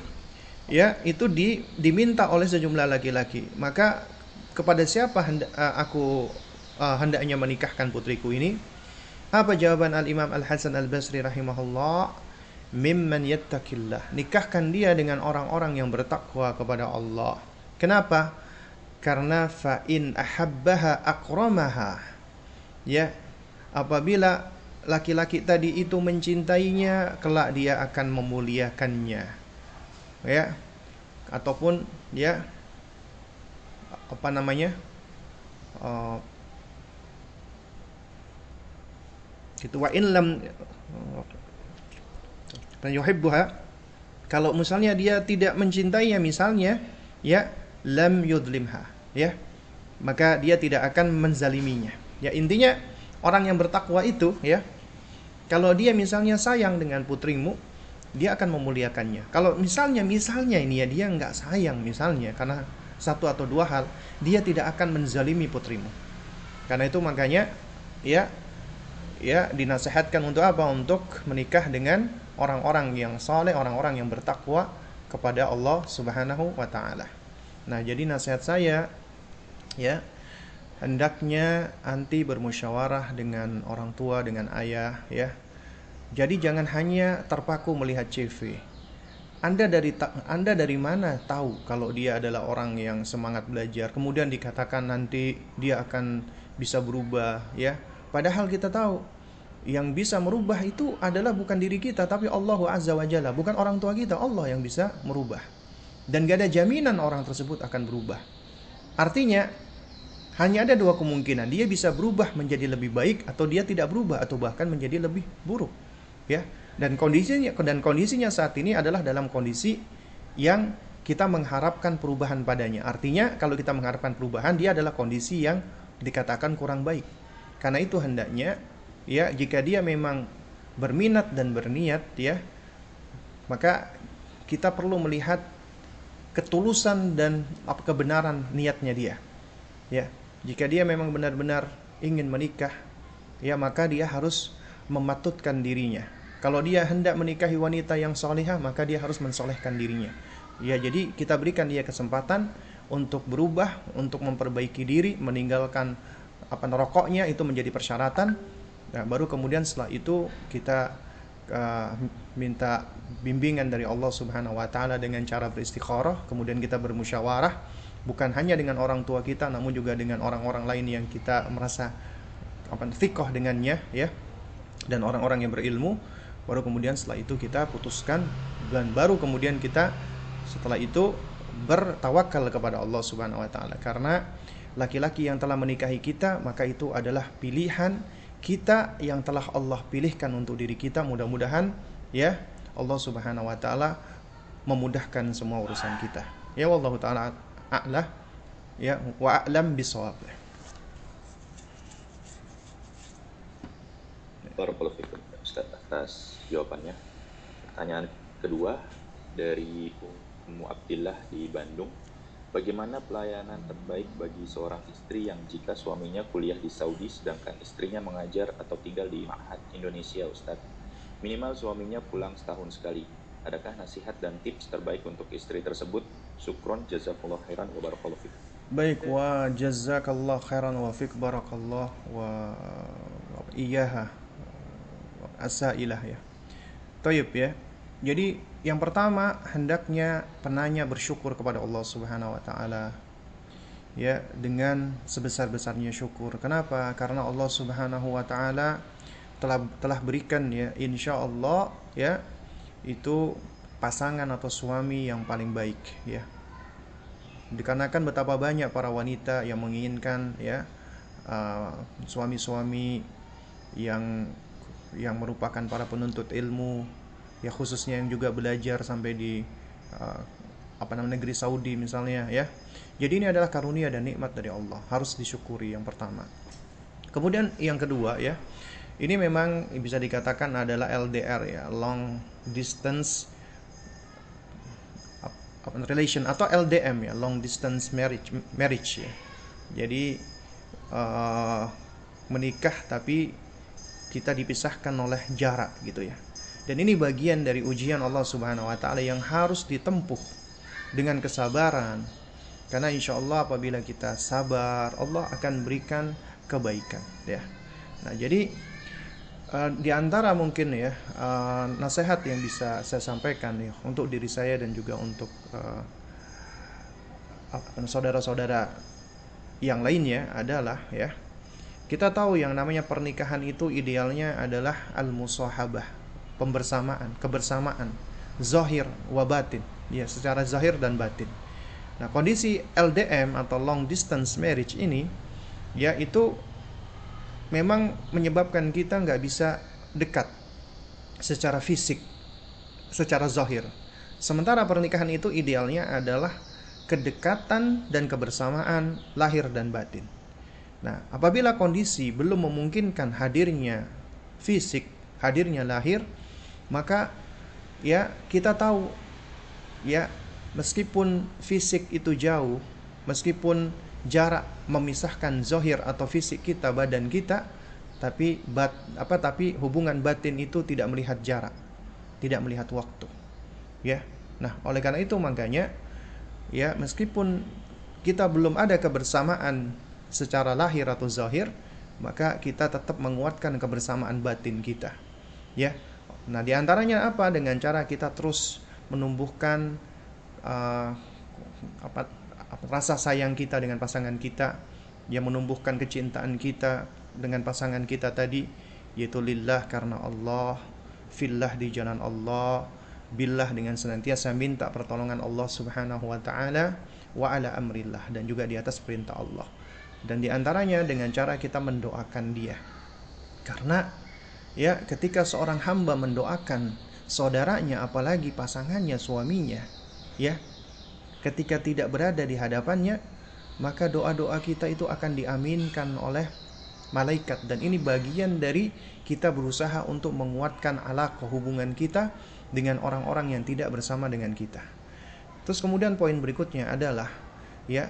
Speaker 2: ya itu di, diminta oleh sejumlah laki-laki. Maka kepada siapa hendak, aku uh, hendaknya menikahkan putriku ini? Apa jawaban al Imam Al Hasan Al Basri rahimahullah mimman yattaqillah. Nikahkan dia dengan orang-orang yang bertakwa kepada Allah. Kenapa? Karena fa in ahabbaha akramaha. Ya, apabila laki-laki tadi itu mencintainya, kelak dia akan memuliakannya. Ya. Ataupun ya apa namanya? Uh, gitu wa in lam dan yuhibbuha kalau misalnya dia tidak mencintainya misalnya ya lam yudlimha ya maka dia tidak akan menzaliminya. Ya intinya orang yang bertakwa itu ya kalau dia misalnya sayang dengan putrimu dia akan memuliakannya. Kalau misalnya misalnya ini ya dia nggak sayang misalnya karena satu atau dua hal dia tidak akan menzalimi putrimu. Karena itu makanya ya ya dinasehatkan untuk apa? Untuk menikah dengan orang-orang yang saleh, orang-orang yang bertakwa kepada Allah Subhanahu wa taala. Nah, jadi nasihat saya ya hendaknya anti bermusyawarah dengan orang tua, dengan ayah ya. Jadi jangan hanya terpaku melihat CV. Anda dari Anda dari mana tahu kalau dia adalah orang yang semangat belajar, kemudian dikatakan nanti dia akan bisa berubah ya. Padahal kita tahu yang bisa merubah itu adalah bukan diri kita tapi Allah Azza wa Jalla. Bukan orang tua kita Allah yang bisa merubah. Dan gak ada jaminan orang tersebut akan berubah. Artinya hanya ada dua kemungkinan. Dia bisa berubah menjadi lebih baik atau dia tidak berubah atau bahkan menjadi lebih buruk. Ya. Dan kondisinya dan kondisinya saat ini adalah dalam kondisi yang kita mengharapkan perubahan padanya. Artinya kalau kita mengharapkan perubahan dia adalah kondisi yang dikatakan kurang baik. Karena itu hendaknya ya jika dia memang berminat dan berniat ya maka kita perlu melihat ketulusan dan apa kebenaran niatnya dia. Ya jika dia memang benar-benar ingin menikah ya maka dia harus mematutkan dirinya. Kalau dia hendak menikahi wanita yang solehah maka dia harus mensolehkan dirinya. Ya jadi kita berikan dia kesempatan untuk berubah untuk memperbaiki diri meninggalkan apa rokoknya itu menjadi persyaratan Nah, baru kemudian setelah itu kita uh, minta bimbingan dari Allah Subhanahu wa taala dengan cara beristikharah, kemudian kita bermusyawarah bukan hanya dengan orang tua kita namun juga dengan orang-orang lain yang kita merasa apa fikoh dengannya ya dan orang-orang yang berilmu. Baru kemudian setelah itu kita putuskan dan baru kemudian kita setelah itu bertawakal kepada Allah Subhanahu wa taala. Karena laki-laki yang telah menikahi kita maka itu adalah pilihan kita yang telah Allah pilihkan untuk diri kita mudah-mudahan ya Allah Subhanahu wa taala memudahkan semua urusan kita ya wallahu taala a'la ya wa a'lam bisawab
Speaker 1: Ustaz atas jawabannya. Pertanyaan kedua dari Ummu Abdillah di Bandung. Bagaimana pelayanan terbaik bagi seorang istri yang jika suaminya kuliah di Saudi sedangkan istrinya mengajar atau tinggal di Ma'had Indonesia, Ustadz? Minimal suaminya pulang setahun sekali. Adakah nasihat dan tips terbaik untuk istri tersebut? Sukron, jazakallah khairan, wa barakallahu fiqh.
Speaker 2: Baik, wa jazakallah khairan wa fiqh barakallah wa iyaha asailah ya. Tayyib ya. Jadi yang pertama hendaknya penanya bersyukur kepada Allah Subhanahu wa taala ya dengan sebesar-besarnya syukur. Kenapa? Karena Allah Subhanahu wa taala telah telah berikan ya insya Allah ya itu pasangan atau suami yang paling baik ya. Dikarenakan betapa banyak para wanita yang menginginkan ya uh, suami-suami uh, yang yang merupakan para penuntut ilmu ya khususnya yang juga belajar sampai di uh, apa namanya negeri Saudi misalnya ya. Jadi ini adalah karunia dan nikmat dari Allah, harus disyukuri yang pertama. Kemudian yang kedua ya, ini memang bisa dikatakan adalah LDR ya, long distance relation atau LDM ya, long distance marriage marriage ya. Jadi uh, menikah tapi kita dipisahkan oleh jarak gitu ya. Dan ini bagian dari ujian Allah Subhanahu wa taala yang harus ditempuh dengan kesabaran. Karena insya Allah apabila kita sabar, Allah akan berikan kebaikan ya. Nah, jadi uh, di antara mungkin ya uh, nasihat yang bisa saya sampaikan ya untuk diri saya dan juga untuk uh, saudara-saudara yang lainnya adalah ya kita tahu yang namanya pernikahan itu idealnya adalah al-musahabah pembersamaan, kebersamaan, zahir wa batin, ya secara zahir dan batin. Nah, kondisi LDM atau long distance marriage ini ya itu memang menyebabkan kita nggak bisa dekat secara fisik, secara zahir. Sementara pernikahan itu idealnya adalah kedekatan dan kebersamaan lahir dan batin. Nah, apabila kondisi belum memungkinkan hadirnya fisik, hadirnya lahir, maka ya kita tahu ya meskipun fisik itu jauh meskipun jarak memisahkan zohir atau fisik kita badan kita tapi bat apa tapi hubungan batin itu tidak melihat jarak tidak melihat waktu ya. Nah oleh karena itu makanya ya meskipun kita belum ada kebersamaan secara lahir atau zahir maka kita tetap menguatkan kebersamaan batin kita ya Nah, di antaranya apa? Dengan cara kita terus menumbuhkan uh, apa, apa rasa sayang kita dengan pasangan kita, yang menumbuhkan kecintaan kita dengan pasangan kita tadi, yaitu lillah karena Allah, fillah di jalan Allah, billah dengan senantiasa minta pertolongan Allah Subhanahu wa taala wa ala amrillah dan juga di atas perintah Allah. Dan di antaranya dengan cara kita mendoakan dia. Karena ya ketika seorang hamba mendoakan saudaranya apalagi pasangannya suaminya ya ketika tidak berada di hadapannya maka doa-doa kita itu akan diaminkan oleh malaikat dan ini bagian dari kita berusaha untuk menguatkan alaqah hubungan kita dengan orang-orang yang tidak bersama dengan kita. Terus kemudian poin berikutnya adalah ya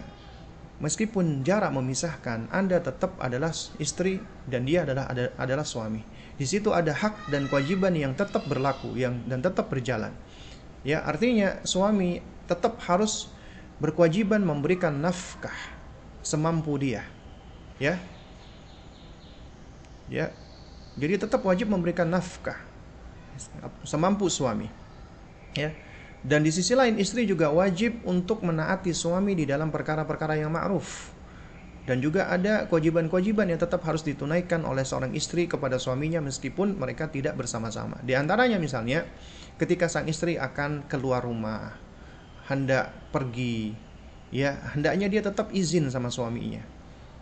Speaker 2: meskipun jarak memisahkan Anda tetap adalah istri dan dia adalah adalah suami. Di situ ada hak dan kewajiban yang tetap berlaku yang dan tetap berjalan. Ya, artinya suami tetap harus berkewajiban memberikan nafkah semampu dia. Ya. Ya. Jadi tetap wajib memberikan nafkah semampu suami ya dan di sisi lain istri juga wajib untuk menaati suami di dalam perkara-perkara yang ma'ruf dan juga ada kewajiban-kewajiban yang tetap harus ditunaikan oleh seorang istri kepada suaminya meskipun mereka tidak bersama-sama. Di antaranya misalnya ketika sang istri akan keluar rumah, hendak pergi, ya hendaknya dia tetap izin sama suaminya.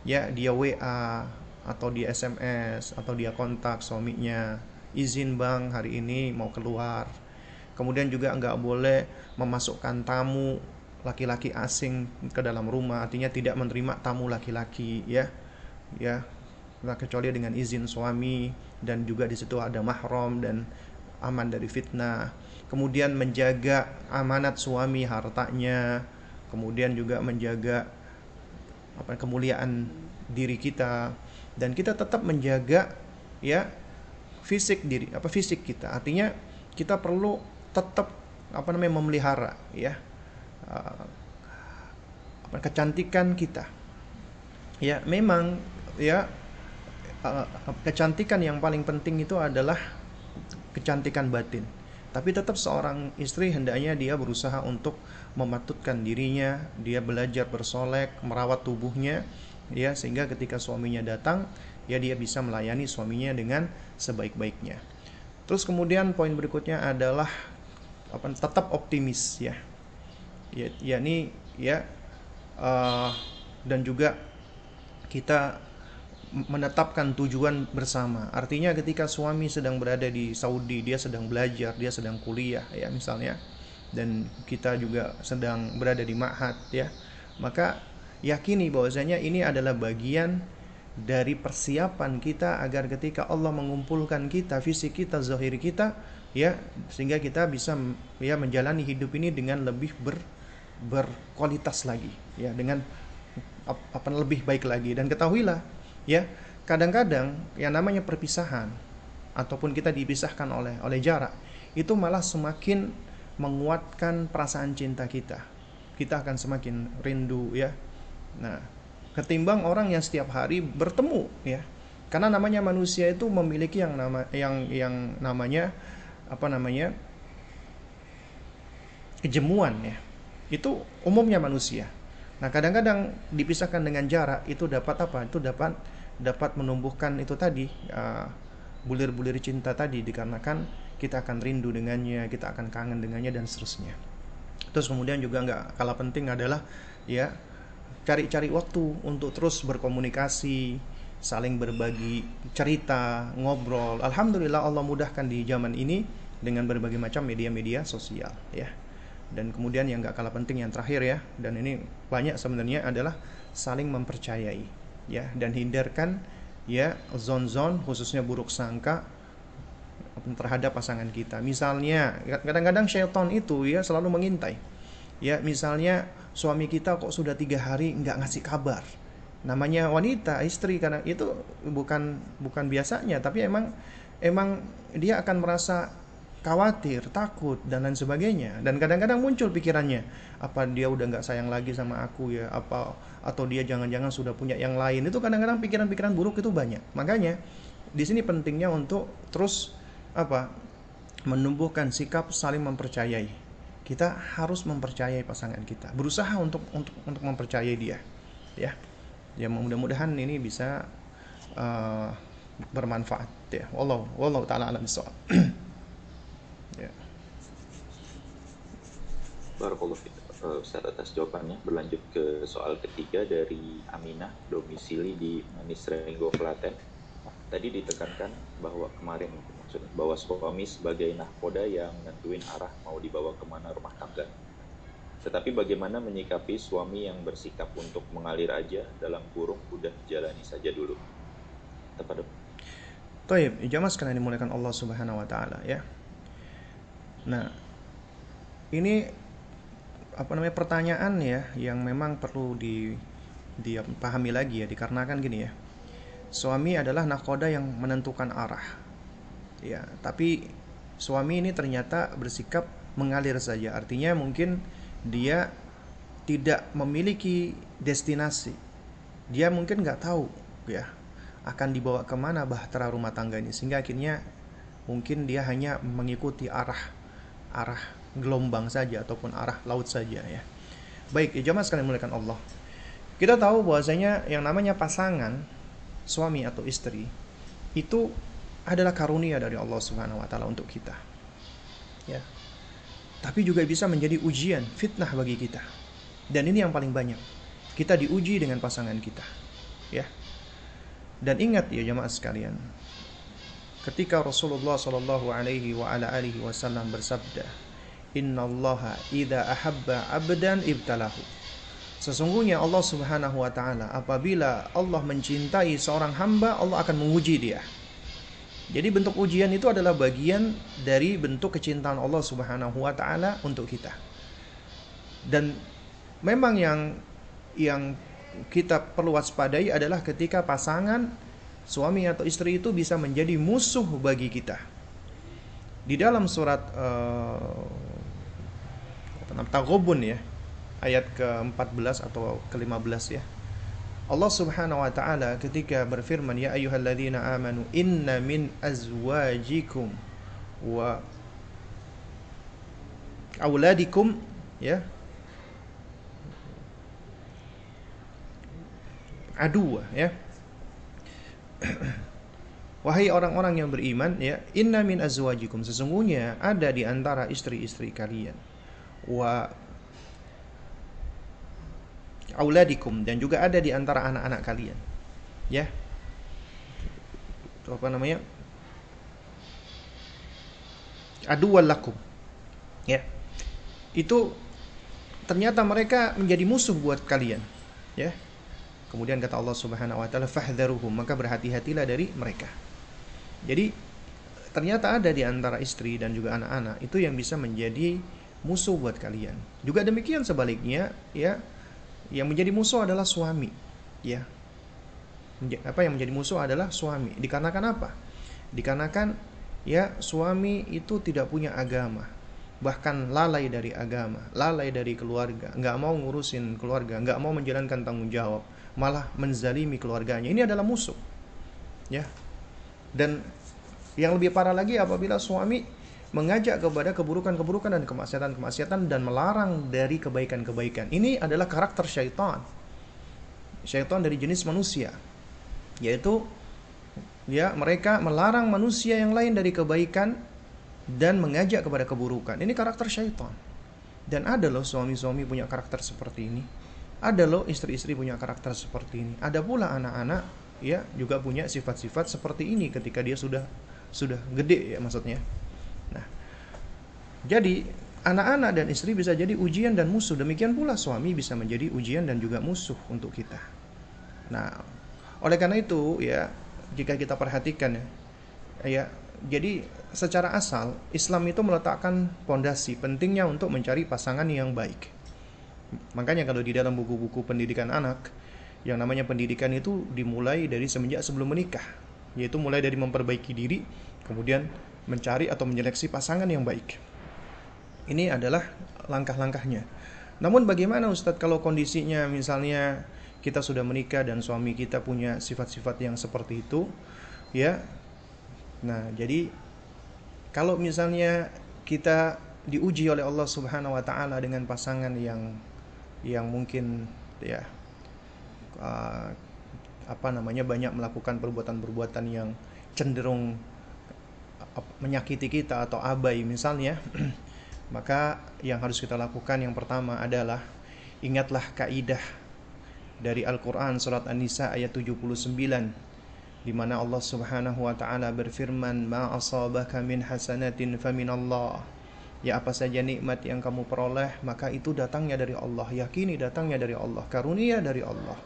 Speaker 2: Ya, dia WA atau dia SMS atau dia kontak suaminya, izin bang hari ini mau keluar. Kemudian juga nggak boleh memasukkan tamu laki-laki asing ke dalam rumah artinya tidak menerima tamu laki-laki ya. Ya. Kecuali dengan izin suami dan juga di situ ada mahram dan aman dari fitnah. Kemudian menjaga amanat suami hartanya. Kemudian juga menjaga apa kemuliaan diri kita. Dan kita tetap menjaga ya fisik diri apa fisik kita. Artinya kita perlu tetap apa namanya memelihara ya uh, kecantikan kita. Ya memang ya uh, kecantikan yang paling penting itu adalah kecantikan batin. Tapi tetap seorang istri hendaknya dia berusaha untuk mematutkan dirinya dia belajar bersolek merawat tubuhnya ya sehingga ketika suaminya datang ya dia bisa melayani suaminya dengan sebaik-baiknya. Terus kemudian poin berikutnya adalah apa tetap optimis ya ya yakni ya uh, dan juga kita menetapkan tujuan bersama. Artinya ketika suami sedang berada di Saudi, dia sedang belajar, dia sedang kuliah ya misalnya dan kita juga sedang berada di ma'had ya. Maka yakini bahwasanya ini adalah bagian dari persiapan kita agar ketika Allah mengumpulkan kita, fisik kita, zahir kita ya sehingga kita bisa ya menjalani hidup ini dengan lebih ber berkualitas lagi ya dengan apa lebih baik lagi. Dan ketahuilah ya kadang-kadang yang namanya perpisahan ataupun kita dipisahkan oleh oleh jarak itu malah semakin menguatkan perasaan cinta kita. Kita akan semakin rindu ya. Nah ketimbang orang yang setiap hari bertemu ya. Karena namanya manusia itu memiliki yang nama yang yang namanya apa namanya kejemuan ya itu umumnya manusia. Nah, kadang-kadang dipisahkan dengan jarak itu dapat apa? Itu dapat dapat menumbuhkan itu tadi uh, bulir-bulir cinta tadi dikarenakan kita akan rindu dengannya, kita akan kangen dengannya dan seterusnya. Terus kemudian juga nggak kalah penting adalah ya cari-cari waktu untuk terus berkomunikasi, saling berbagi cerita, ngobrol. Alhamdulillah Allah mudahkan di zaman ini dengan berbagai macam media-media sosial ya dan kemudian yang gak kalah penting yang terakhir ya. Dan ini banyak sebenarnya adalah saling mempercayai ya. Dan hindarkan ya zon-zon khususnya buruk sangka terhadap pasangan kita. Misalnya kadang-kadang syaitan itu ya selalu mengintai. Ya misalnya suami kita kok sudah tiga hari nggak ngasih kabar. Namanya wanita istri karena itu bukan bukan biasanya tapi emang emang dia akan merasa khawatir, takut dan lain sebagainya. Dan kadang-kadang muncul pikirannya, apa dia udah nggak sayang lagi sama aku ya, apa atau dia jangan-jangan sudah punya yang lain. Itu kadang-kadang pikiran-pikiran buruk itu banyak. Makanya di sini pentingnya untuk terus apa menumbuhkan sikap saling mempercayai. Kita harus mempercayai pasangan kita, berusaha untuk untuk untuk mempercayai dia, ya. Ya mudah-mudahan ini bisa uh, bermanfaat ya. Wallahu wallahu taala alam
Speaker 1: Barakallahu uh, Ustaz atas jawabannya. Berlanjut ke soal ketiga dari Aminah, domisili di Manis Renggo, Klaten. Tadi ditekankan bahwa kemarin maksudnya bahwa suami sebagai nahkoda yang nentuin arah mau dibawa ke mana rumah tangga. Tetapi bagaimana menyikapi suami yang bersikap untuk mengalir aja dalam kurung udah jalani saja dulu. Tepat.
Speaker 2: Taib, jamaah sekalian dimulakan Allah Subhanahu wa taala ya. Nah, ini apa namanya pertanyaan ya yang memang perlu di dipahami lagi ya dikarenakan gini ya. Suami adalah nakoda yang menentukan arah. Ya, tapi suami ini ternyata bersikap mengalir saja. Artinya mungkin dia tidak memiliki destinasi. Dia mungkin nggak tahu ya akan dibawa ke mana bahtera rumah tangga ini sehingga akhirnya mungkin dia hanya mengikuti arah arah gelombang saja ataupun arah laut saja ya. Baik, ya jemaah sekalian mulakan Allah. Kita tahu bahwasanya yang namanya pasangan suami atau istri itu adalah karunia dari Allah Subhanahu wa taala untuk kita. Ya. Tapi juga bisa menjadi ujian, fitnah bagi kita. Dan ini yang paling banyak. Kita diuji dengan pasangan kita. Ya. Dan ingat ya jemaah sekalian, ketika Rasulullah Shallallahu alaihi wa alihi wasallam bersabda, "Innallaha idza ahabba 'abdan ibtalahu." Sesungguhnya Allah Subhanahu wa taala apabila Allah mencintai seorang hamba, Allah akan menguji dia. Jadi bentuk ujian itu adalah bagian dari bentuk kecintaan Allah Subhanahu wa taala untuk kita. Dan memang yang yang kita perlu waspadai adalah ketika pasangan suami atau istri itu bisa menjadi musuh bagi kita. Di dalam surat uh, Taghabun ya, ayat ke-14 atau ke-15 ya. Allah Subhanahu wa taala ketika berfirman ya ayyuhalladzina amanu inna min azwajikum wa auladikum ya. Adu ya. Wahai orang-orang yang beriman ya inna min azwajikum sesungguhnya ada di antara istri-istri kalian wa auladikum dan juga ada di antara anak-anak kalian. Ya. Itu apa namanya? Adu lakum. Ya. Itu ternyata mereka menjadi musuh buat kalian. Ya. Kemudian kata Allah Subhanahu wa taala fahdharuhum, maka berhati-hatilah dari mereka. Jadi ternyata ada di antara istri dan juga anak-anak itu yang bisa menjadi musuh buat kalian. Juga demikian sebaliknya, ya. Yang menjadi musuh adalah suami, ya. Apa yang menjadi musuh adalah suami. Dikarenakan apa? Dikarenakan ya suami itu tidak punya agama bahkan lalai dari agama, lalai dari keluarga, nggak mau ngurusin keluarga, nggak mau menjalankan tanggung jawab, malah menzalimi keluarganya. Ini adalah musuh. Ya. Dan yang lebih parah lagi apabila suami mengajak kepada keburukan-keburukan dan kemaksiatan-kemaksiatan dan melarang dari kebaikan-kebaikan. Ini adalah karakter syaitan. Syaitan dari jenis manusia. Yaitu ya mereka melarang manusia yang lain dari kebaikan dan mengajak kepada keburukan. Ini karakter syaitan. Dan ada loh suami-suami punya karakter seperti ini. Ada loh istri-istri punya karakter seperti ini. Ada pula anak-anak ya juga punya sifat-sifat seperti ini ketika dia sudah sudah gede ya maksudnya. Jadi anak-anak dan istri bisa jadi ujian dan musuh. Demikian pula suami bisa menjadi ujian dan juga musuh untuk kita. Nah, oleh karena itu ya jika kita perhatikan ya, ya jadi secara asal Islam itu meletakkan pondasi pentingnya untuk mencari pasangan yang baik. Makanya kalau di dalam buku-buku pendidikan anak, yang namanya pendidikan itu dimulai dari semenjak sebelum menikah, yaitu mulai dari memperbaiki diri, kemudian mencari atau menyeleksi pasangan yang baik. Ini adalah langkah-langkahnya. Namun bagaimana Ustadz kalau kondisinya misalnya kita sudah menikah dan suami kita punya sifat-sifat yang seperti itu, ya. Nah, jadi kalau misalnya kita diuji oleh Allah Subhanahu wa taala dengan pasangan yang yang mungkin ya uh, apa namanya banyak melakukan perbuatan-perbuatan yang cenderung menyakiti kita atau abai misalnya maka yang harus kita lakukan yang pertama adalah ingatlah kaidah dari Al-Qur'an surat An-Nisa ayat 79 di mana Allah Subhanahu wa taala berfirman ma asabaka min hasanatin faminallah Ya apa saja nikmat yang kamu peroleh maka itu datangnya dari Allah. Yakini datangnya dari Allah, karunia dari Allah.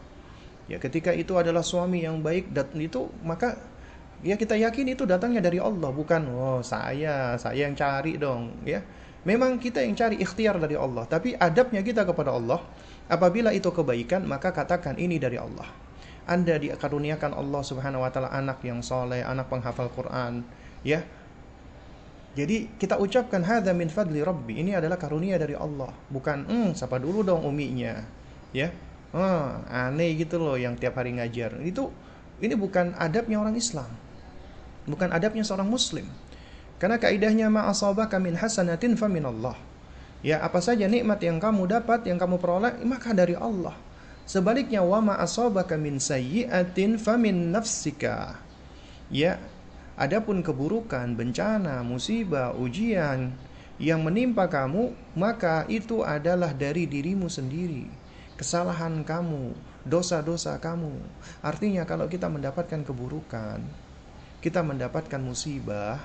Speaker 2: Ya ketika itu adalah suami yang baik dan itu maka ya kita yakin itu datangnya dari Allah bukan oh saya saya yang cari dong ya. Memang kita yang cari ikhtiar dari Allah, tapi adabnya kita kepada Allah apabila itu kebaikan maka katakan ini dari Allah. Anda dikaruniakan Allah Subhanahu wa taala anak yang soleh, anak penghafal Quran, ya jadi kita ucapkan hadza min fadli rabbi. Ini adalah karunia dari Allah. Bukan, hmm, siapa dulu dong uminya. Ya. Oh, aneh gitu loh yang tiap hari ngajar. Itu ini bukan adabnya orang Islam. Bukan adabnya seorang muslim. Karena kaidahnya ma'asabaka min hasanatin famin Allah. Ya, apa saja nikmat yang kamu dapat, yang kamu peroleh, maka dari Allah. Sebaliknya wa ma'asabaka min sayyi'atin famin nafsika. Ya, adapun keburukan, bencana, musibah, ujian yang menimpa kamu, maka itu adalah dari dirimu sendiri. Kesalahan kamu, dosa-dosa kamu. Artinya kalau kita mendapatkan keburukan, kita mendapatkan musibah,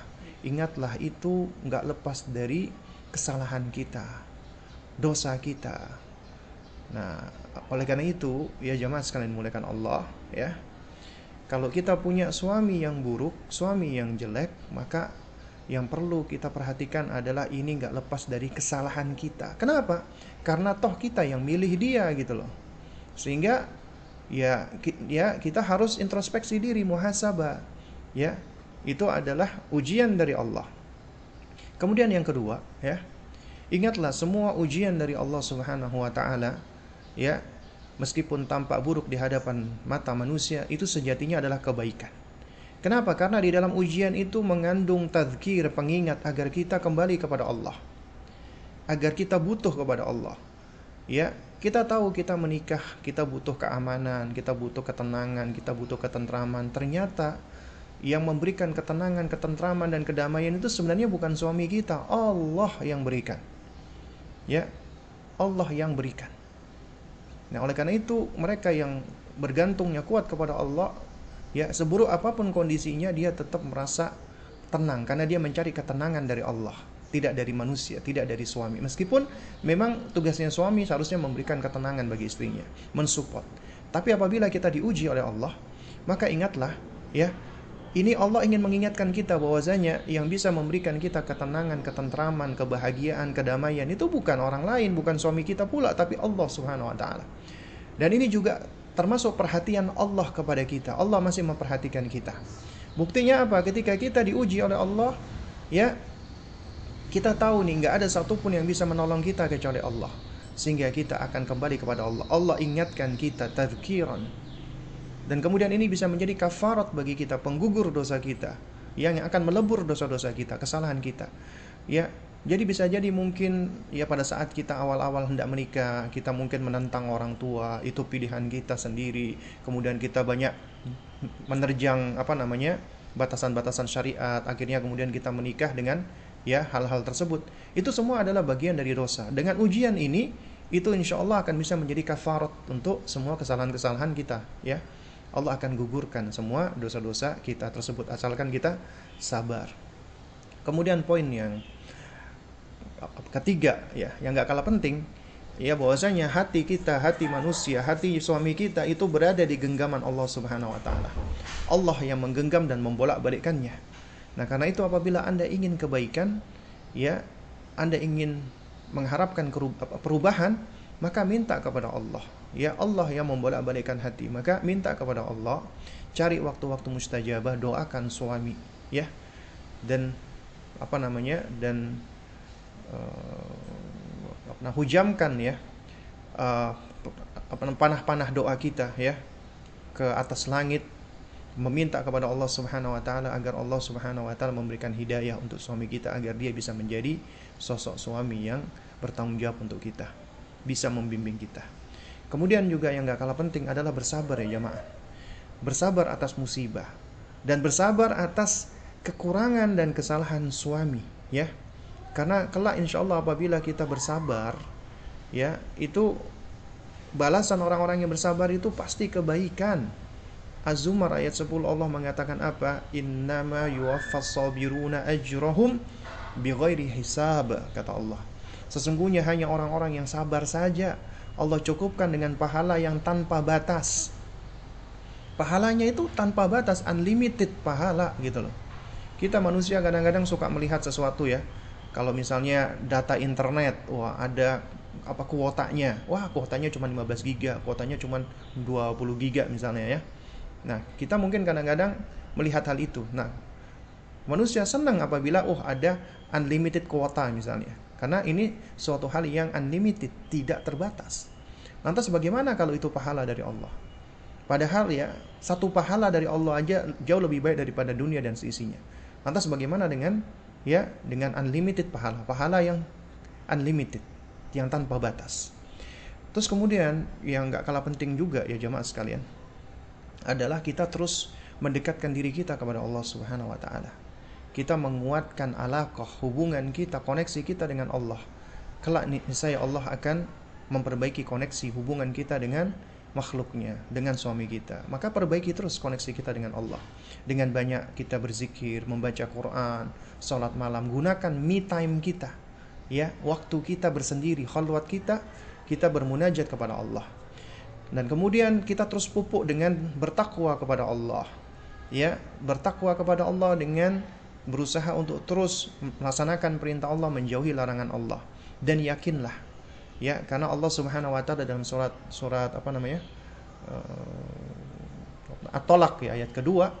Speaker 2: ingatlah itu nggak lepas dari kesalahan kita, dosa kita. Nah, oleh karena itu, ya jemaah sekalian muliakan Allah, ya. Kalau kita punya suami yang buruk, suami yang jelek, maka yang perlu kita perhatikan adalah ini nggak lepas dari kesalahan kita. Kenapa? Karena toh kita yang milih dia gitu loh. Sehingga ya ya kita harus introspeksi diri, muhasabah. Ya, itu adalah ujian dari Allah. Kemudian yang kedua, ya. Ingatlah semua ujian dari Allah Subhanahu wa taala, ya, meskipun tampak buruk di hadapan mata manusia, itu sejatinya adalah kebaikan. Kenapa? Karena di dalam ujian itu mengandung tazkir, pengingat agar kita kembali kepada Allah. Agar kita butuh kepada Allah. Ya, kita tahu kita menikah, kita butuh keamanan, kita butuh ketenangan, kita butuh ketentraman. Ternyata yang memberikan ketenangan, ketentraman dan kedamaian itu sebenarnya bukan suami kita, Allah yang berikan. Ya, Allah yang berikan. Nah, oleh karena itu mereka yang bergantungnya kuat kepada Allah, ya seburuk apa pun kondisinya dia tetap merasa tenang karena dia mencari ketenangan dari Allah, tidak dari manusia, tidak dari suami. Meskipun memang tugasnya suami seharusnya memberikan ketenangan bagi istrinya, mensupport. Tapi apabila kita diuji oleh Allah, maka ingatlah ya ini Allah ingin mengingatkan kita bahwasanya yang bisa memberikan kita ketenangan, ketentraman, kebahagiaan, kedamaian itu bukan orang lain, bukan suami kita pula, tapi Allah Subhanahu wa taala. Dan ini juga termasuk perhatian Allah kepada kita. Allah masih memperhatikan kita. Buktinya apa? Ketika kita diuji oleh Allah, ya kita tahu nih nggak ada satupun yang bisa menolong kita kecuali Allah. Sehingga kita akan kembali kepada Allah. Allah ingatkan kita tadhkiran dan kemudian ini bisa menjadi kafarat bagi kita, penggugur dosa kita, yang akan melebur dosa-dosa kita, kesalahan kita. Ya, jadi bisa jadi mungkin ya pada saat kita awal-awal hendak menikah, kita mungkin menentang orang tua, itu pilihan kita sendiri. Kemudian kita banyak menerjang apa namanya? batasan-batasan syariat, akhirnya kemudian kita menikah dengan ya hal-hal tersebut. Itu semua adalah bagian dari dosa. Dengan ujian ini itu insya Allah akan bisa menjadi kafarat untuk semua kesalahan-kesalahan kita ya Allah akan gugurkan semua dosa-dosa kita tersebut asalkan kita sabar. Kemudian poin yang ketiga ya, yang nggak kalah penting ya bahwasanya hati kita, hati manusia, hati suami kita itu berada di genggaman Allah Subhanahu wa taala. Allah yang menggenggam dan membolak-balikkannya. Nah, karena itu apabila Anda ingin kebaikan, ya, Anda ingin mengharapkan perubahan, maka minta kepada Allah. Ya Allah yang membolak-balikkan hati. Maka minta kepada Allah cari waktu-waktu mustajabah doakan suami. Ya. Dan apa namanya dan uh, nah hujamkan ya uh, panah-panah doa kita ya ke atas langit. Meminta kepada Allah Subhanahu wa taala agar Allah Subhanahu wa taala memberikan hidayah untuk suami kita agar dia bisa menjadi sosok suami yang bertanggung jawab untuk kita, bisa membimbing kita. Kemudian juga yang gak kalah penting adalah bersabar ya jamaah. Bersabar atas musibah dan bersabar atas kekurangan dan kesalahan suami ya. Karena kelak insya Allah apabila kita bersabar ya itu balasan orang-orang yang bersabar itu pasti kebaikan. Az-Zumar ayat 10 Allah mengatakan apa? Innama yuwaffas sabiruna ajrahum bighairi hisab kata Allah. Sesungguhnya hanya orang-orang yang sabar saja Allah cukupkan dengan pahala yang tanpa batas. Pahalanya itu tanpa batas, unlimited pahala gitu loh. Kita manusia kadang-kadang suka melihat sesuatu ya. Kalau misalnya data internet, wah ada apa kuotanya. Wah, kuotanya cuma 15 giga, kuotanya cuma 20 giga misalnya ya. Nah, kita mungkin kadang-kadang melihat hal itu. Nah, manusia senang apabila oh ada unlimited kuota misalnya. Karena ini suatu hal yang unlimited, tidak terbatas. Lantas bagaimana kalau itu pahala dari Allah? Padahal ya, satu pahala dari Allah aja jauh lebih baik daripada dunia dan seisinya. Lantas bagaimana dengan ya dengan unlimited pahala, pahala yang unlimited, yang tanpa batas. Terus kemudian yang nggak kalah penting juga ya jemaah sekalian adalah kita terus mendekatkan diri kita kepada Allah Subhanahu wa taala. Kita menguatkan alaqah hubungan kita, koneksi kita dengan Allah. Kelak saya Allah akan memperbaiki koneksi hubungan kita dengan makhluknya, dengan suami kita. Maka perbaiki terus koneksi kita dengan Allah. Dengan banyak kita berzikir, membaca Quran, sholat malam, gunakan me time kita. Ya, waktu kita bersendiri, khalwat kita kita bermunajat kepada Allah. Dan kemudian kita terus pupuk dengan bertakwa kepada Allah. Ya, bertakwa kepada Allah dengan berusaha untuk terus melaksanakan perintah Allah, menjauhi larangan Allah. Dan yakinlah ya, karena Allah Subhanahu wa taala dalam surat surat apa namanya? Uh, At-Talaq ya ayat kedua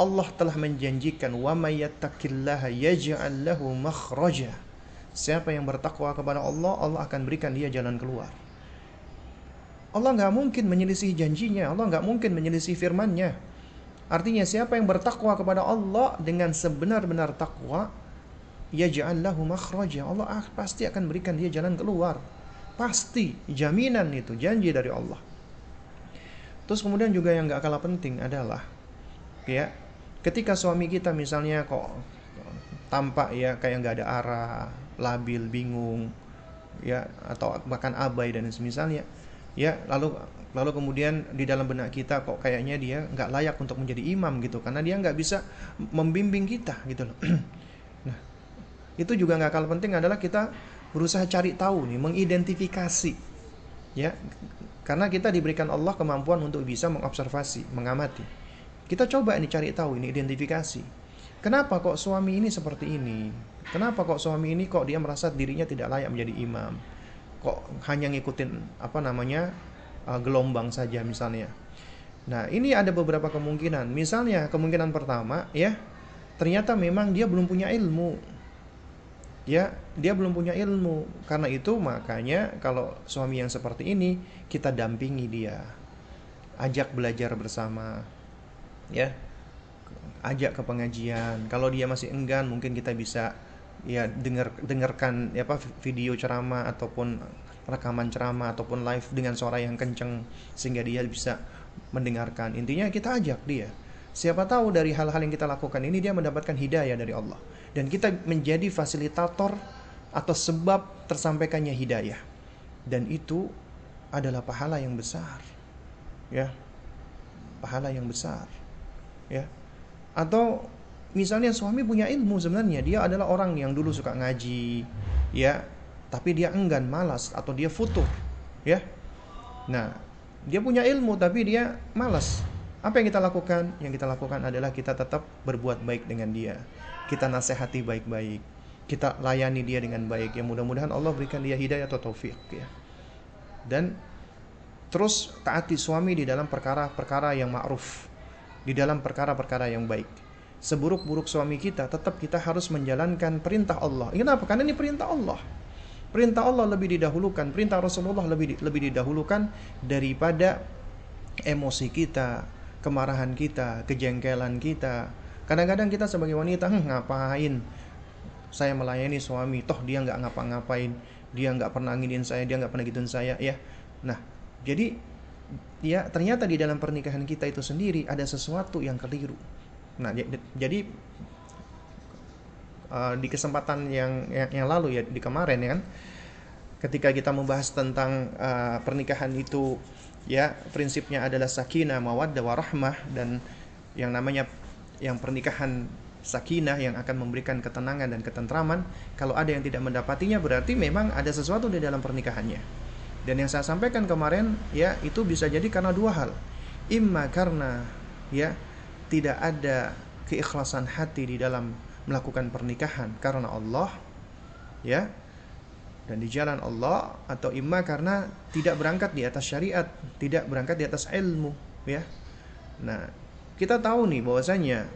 Speaker 2: Allah telah menjanjikan wa may yattaqillaha yaj'al lahu makhraja Siapa yang bertakwa kepada Allah, Allah akan berikan dia jalan keluar. Allah nggak mungkin menyelisih janjinya, Allah nggak mungkin menyelisih firmannya. Artinya siapa yang bertakwa kepada Allah dengan sebenar-benar takwa, ya lahu makhraja. Allah pasti akan berikan dia jalan keluar. Pasti, jaminan itu, janji dari Allah. Terus kemudian juga yang nggak kalah penting adalah, ya, ketika suami kita misalnya kok tampak ya kayak nggak ada arah, labil, bingung, ya atau bahkan abai dan semisalnya, ya lalu lalu kemudian di dalam benak kita kok kayaknya dia nggak layak untuk menjadi imam gitu karena dia nggak bisa membimbing kita gitu loh. nah itu juga nggak kalah penting adalah kita berusaha cari tahu nih, mengidentifikasi, ya karena kita diberikan Allah kemampuan untuk bisa mengobservasi, mengamati. Kita coba ini cari tahu ini identifikasi. Kenapa kok suami ini seperti ini? Kenapa kok suami ini kok dia merasa dirinya tidak layak menjadi imam? Kok hanya ngikutin apa namanya uh, gelombang saja misalnya. Nah ini ada beberapa kemungkinan. Misalnya kemungkinan pertama ya ternyata memang dia belum punya ilmu. Ya dia belum punya ilmu. Karena itu makanya kalau suami yang seperti ini kita dampingi dia, ajak belajar bersama, ya ajak ke pengajian. Kalau dia masih enggan mungkin kita bisa ya dengar dengarkan ya apa video ceramah ataupun rekaman ceramah ataupun live dengan suara yang kenceng sehingga dia bisa mendengarkan. Intinya kita ajak dia. Siapa tahu dari hal-hal yang kita lakukan ini dia mendapatkan hidayah dari Allah. Dan kita menjadi fasilitator atau sebab tersampaikannya hidayah. Dan itu adalah pahala yang besar. Ya. Pahala yang besar. Ya. Atau misalnya suami punya ilmu sebenarnya dia adalah orang yang dulu suka ngaji ya. Tapi dia enggan malas atau dia futur ya. Nah dia punya ilmu tapi dia malas. Apa yang kita lakukan? Yang kita lakukan adalah kita tetap berbuat baik dengan dia. Kita nasihati baik-baik. Kita layani dia dengan baik. Ya mudah-mudahan Allah berikan dia hidayah atau taufik ya. Dan terus taati suami di dalam perkara-perkara yang ma'ruf di dalam perkara-perkara yang baik seburuk-buruk suami kita, tetap kita harus menjalankan perintah Allah. Kenapa? Karena ini perintah Allah. Perintah Allah lebih didahulukan, perintah Rasulullah lebih lebih didahulukan daripada emosi kita, kemarahan kita, kejengkelan kita. Kadang-kadang kita sebagai wanita, hm, ngapain saya melayani suami, toh dia nggak ngapa-ngapain, dia nggak pernah nginin saya, dia nggak pernah gituin saya, ya. Nah, jadi ya ternyata di dalam pernikahan kita itu sendiri ada sesuatu yang keliru Nah, jadi uh, di kesempatan yang, yang yang lalu ya di kemarin ya kan ketika kita membahas tentang uh, pernikahan itu ya prinsipnya adalah sakinah mawaddah warahmah dan yang namanya yang pernikahan sakinah yang akan memberikan ketenangan dan ketentraman kalau ada yang tidak mendapatinya berarti memang ada sesuatu di dalam pernikahannya. Dan yang saya sampaikan kemarin ya itu bisa jadi karena dua hal. Imma karena ya tidak ada keikhlasan hati di dalam melakukan pernikahan karena Allah ya dan di jalan Allah atau imma karena tidak berangkat di atas syariat, tidak berangkat di atas ilmu, ya. Nah, kita tahu nih bahwasanya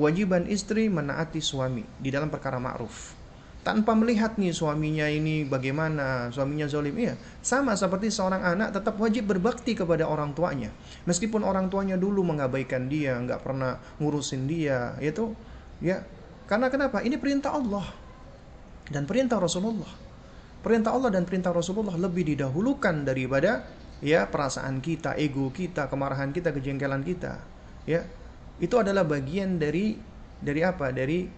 Speaker 2: kewajiban istri menaati suami di dalam perkara ma'ruf tanpa melihat nih suaminya ini bagaimana, suaminya zolim. Iya, sama seperti seorang anak tetap wajib berbakti kepada orang tuanya. Meskipun orang tuanya dulu mengabaikan dia, nggak pernah ngurusin dia, itu ya Karena kenapa? Ini perintah Allah dan perintah Rasulullah. Perintah Allah dan perintah Rasulullah lebih didahulukan daripada ya perasaan kita, ego kita, kemarahan kita, kejengkelan kita. Ya, itu adalah bagian dari dari apa? Dari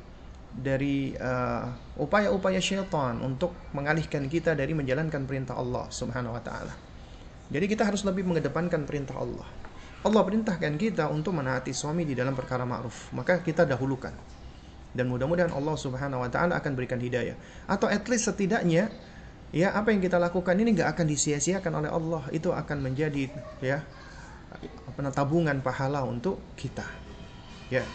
Speaker 2: dari uh, upaya-upaya syaitan untuk mengalihkan kita dari menjalankan perintah Allah Subhanahu wa taala. Jadi kita harus lebih mengedepankan perintah Allah. Allah perintahkan kita untuk menaati suami di dalam perkara ma'ruf, maka kita dahulukan. Dan mudah-mudahan Allah Subhanahu wa taala akan berikan hidayah. Atau at least setidaknya ya apa yang kita lakukan ini nggak akan disia-siakan oleh Allah. Itu akan menjadi ya apa tabungan pahala untuk kita. Ya.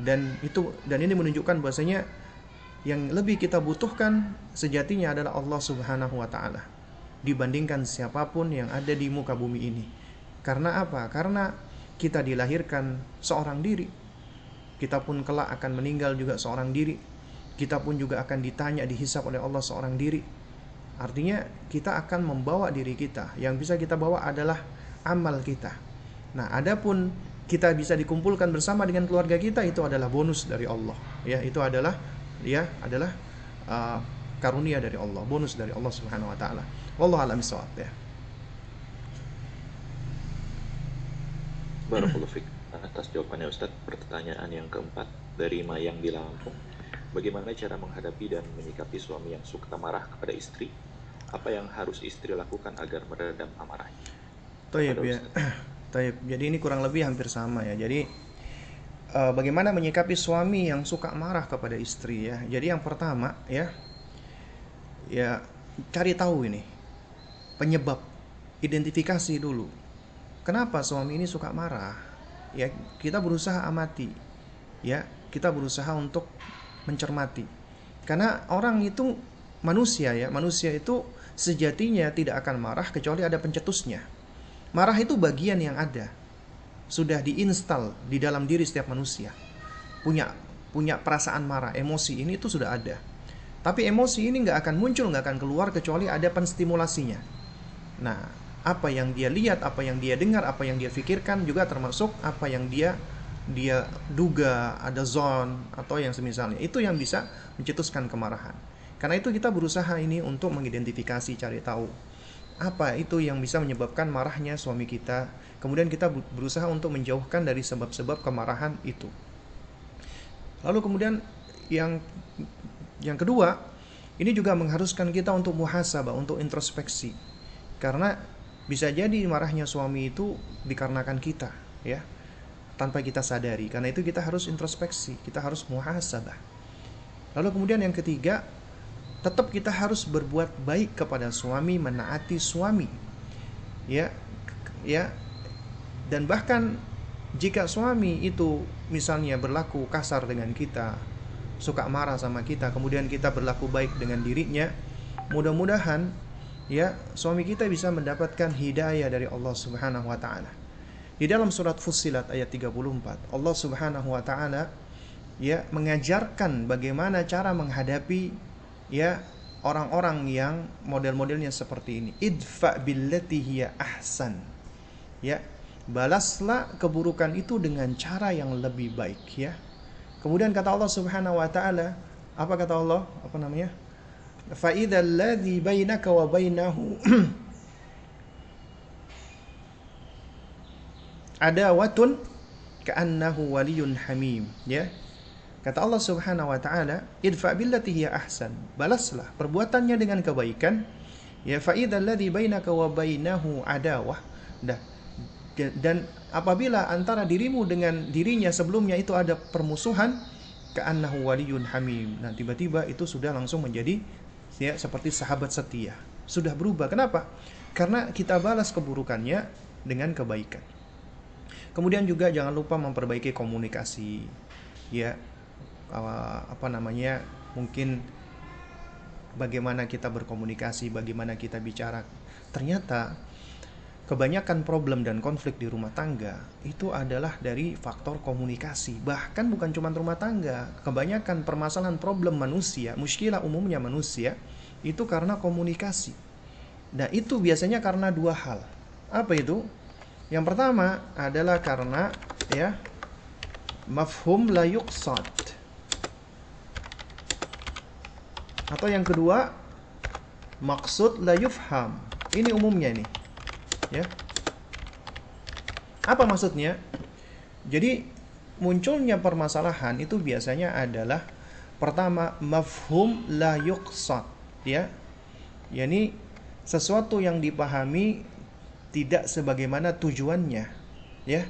Speaker 2: Dan itu dan ini menunjukkan bahwasanya yang lebih kita butuhkan sejatinya adalah Allah Subhanahu wa taala dibandingkan siapa pun yang ada di muka bumi ini. Karena apa? Karena kita dilahirkan seorang diri. Kita pun kelak akan meninggal juga seorang diri. Kita pun juga akan ditanya dihisap oleh Allah seorang diri. Artinya kita akan membawa diri kita. Yang bisa kita bawa adalah amal kita. Nah, adapun kita bisa dikumpulkan bersama dengan keluarga kita itu adalah bonus dari Allah. Ya, itu adalah ya adalah uh, karunia dari Allah, bonus dari Allah Subhanahu wa taala. Wallahu a'lam ya.
Speaker 1: Barakallahu fiik. Atas jawabannya Ustadz, pertanyaan yang keempat dari Mayang di Lampung. Bagaimana cara menghadapi dan menyikapi suami yang suka marah kepada istri? Apa yang harus istri lakukan agar meredam amarahnya?
Speaker 2: Taib ya. Taib. Jadi ini kurang lebih hampir sama ya. Jadi uh, bagaimana menyikapi suami yang suka marah kepada istri ya. Jadi yang pertama ya ya cari tahu ini penyebab identifikasi dulu Kenapa suami ini suka marah? Ya, kita berusaha amati. Ya, kita berusaha untuk mencermati. Karena orang itu manusia ya, manusia itu sejatinya tidak akan marah kecuali ada pencetusnya. Marah itu bagian yang ada. Sudah diinstal di dalam diri setiap manusia. Punya punya perasaan marah, emosi ini itu sudah ada. Tapi emosi ini nggak akan muncul, nggak akan keluar kecuali ada penstimulasinya. Nah, apa yang dia lihat, apa yang dia dengar, apa yang dia pikirkan juga termasuk apa yang dia dia duga ada zone atau yang semisalnya itu yang bisa mencetuskan kemarahan. Karena itu kita berusaha ini untuk mengidentifikasi cari tahu apa itu yang bisa menyebabkan marahnya suami kita. Kemudian kita berusaha untuk menjauhkan dari sebab-sebab kemarahan itu. Lalu kemudian yang yang kedua, ini juga mengharuskan kita untuk muhasabah, untuk introspeksi. Karena bisa jadi marahnya suami itu dikarenakan kita, ya. Tanpa kita sadari. Karena itu kita harus introspeksi, kita harus muhasabah. Lalu kemudian yang ketiga, tetap kita harus berbuat baik kepada suami, menaati suami. Ya. Ya. Dan bahkan jika suami itu misalnya berlaku kasar dengan kita, suka marah sama kita, kemudian kita berlaku baik dengan dirinya, mudah-mudahan ya suami kita bisa mendapatkan hidayah dari Allah Subhanahu wa taala. Di dalam surat Fussilat ayat 34, Allah Subhanahu wa taala ya mengajarkan bagaimana cara menghadapi ya orang-orang yang model-modelnya seperti ini. Idfa billati hiya ahsan. Ya balaslah keburukan itu dengan cara yang lebih baik ya. Kemudian kata Allah Subhanahu wa taala apa kata Allah? Apa namanya? Fa idzal ladzi bainaka wa bainahu adawatun ka'annahu waliyun hamim. Ya kata Allah Subhanahu wa taala idfa billati hiya ahsan. Balaslah perbuatannya dengan kebaikan. Ya fa idzal ladzi bainaka wa bainahu adawah. Dah. Dan apabila antara dirimu dengan dirinya sebelumnya itu ada permusuhan ka'annahu waliyun hamim. Nah tiba-tiba itu sudah langsung menjadi ya seperti sahabat setia. Sudah berubah. Kenapa? Karena kita balas keburukannya dengan kebaikan. Kemudian juga jangan lupa memperbaiki komunikasi. Ya apa namanya mungkin bagaimana kita berkomunikasi bagaimana kita bicara ternyata kebanyakan problem dan konflik di rumah tangga itu adalah dari faktor komunikasi bahkan bukan cuma rumah tangga kebanyakan permasalahan problem manusia muskilah umumnya manusia itu karena komunikasi. Nah, itu biasanya karena dua hal. Apa itu? Yang pertama adalah karena ya mafhum la yuqsad. Atau yang kedua, maksud la yufham. Ini umumnya nih. Ya. Apa maksudnya? Jadi munculnya permasalahan itu biasanya adalah pertama mafhum la yuqsad, ya. Yani sesuatu yang dipahami tidak sebagaimana tujuannya, ya.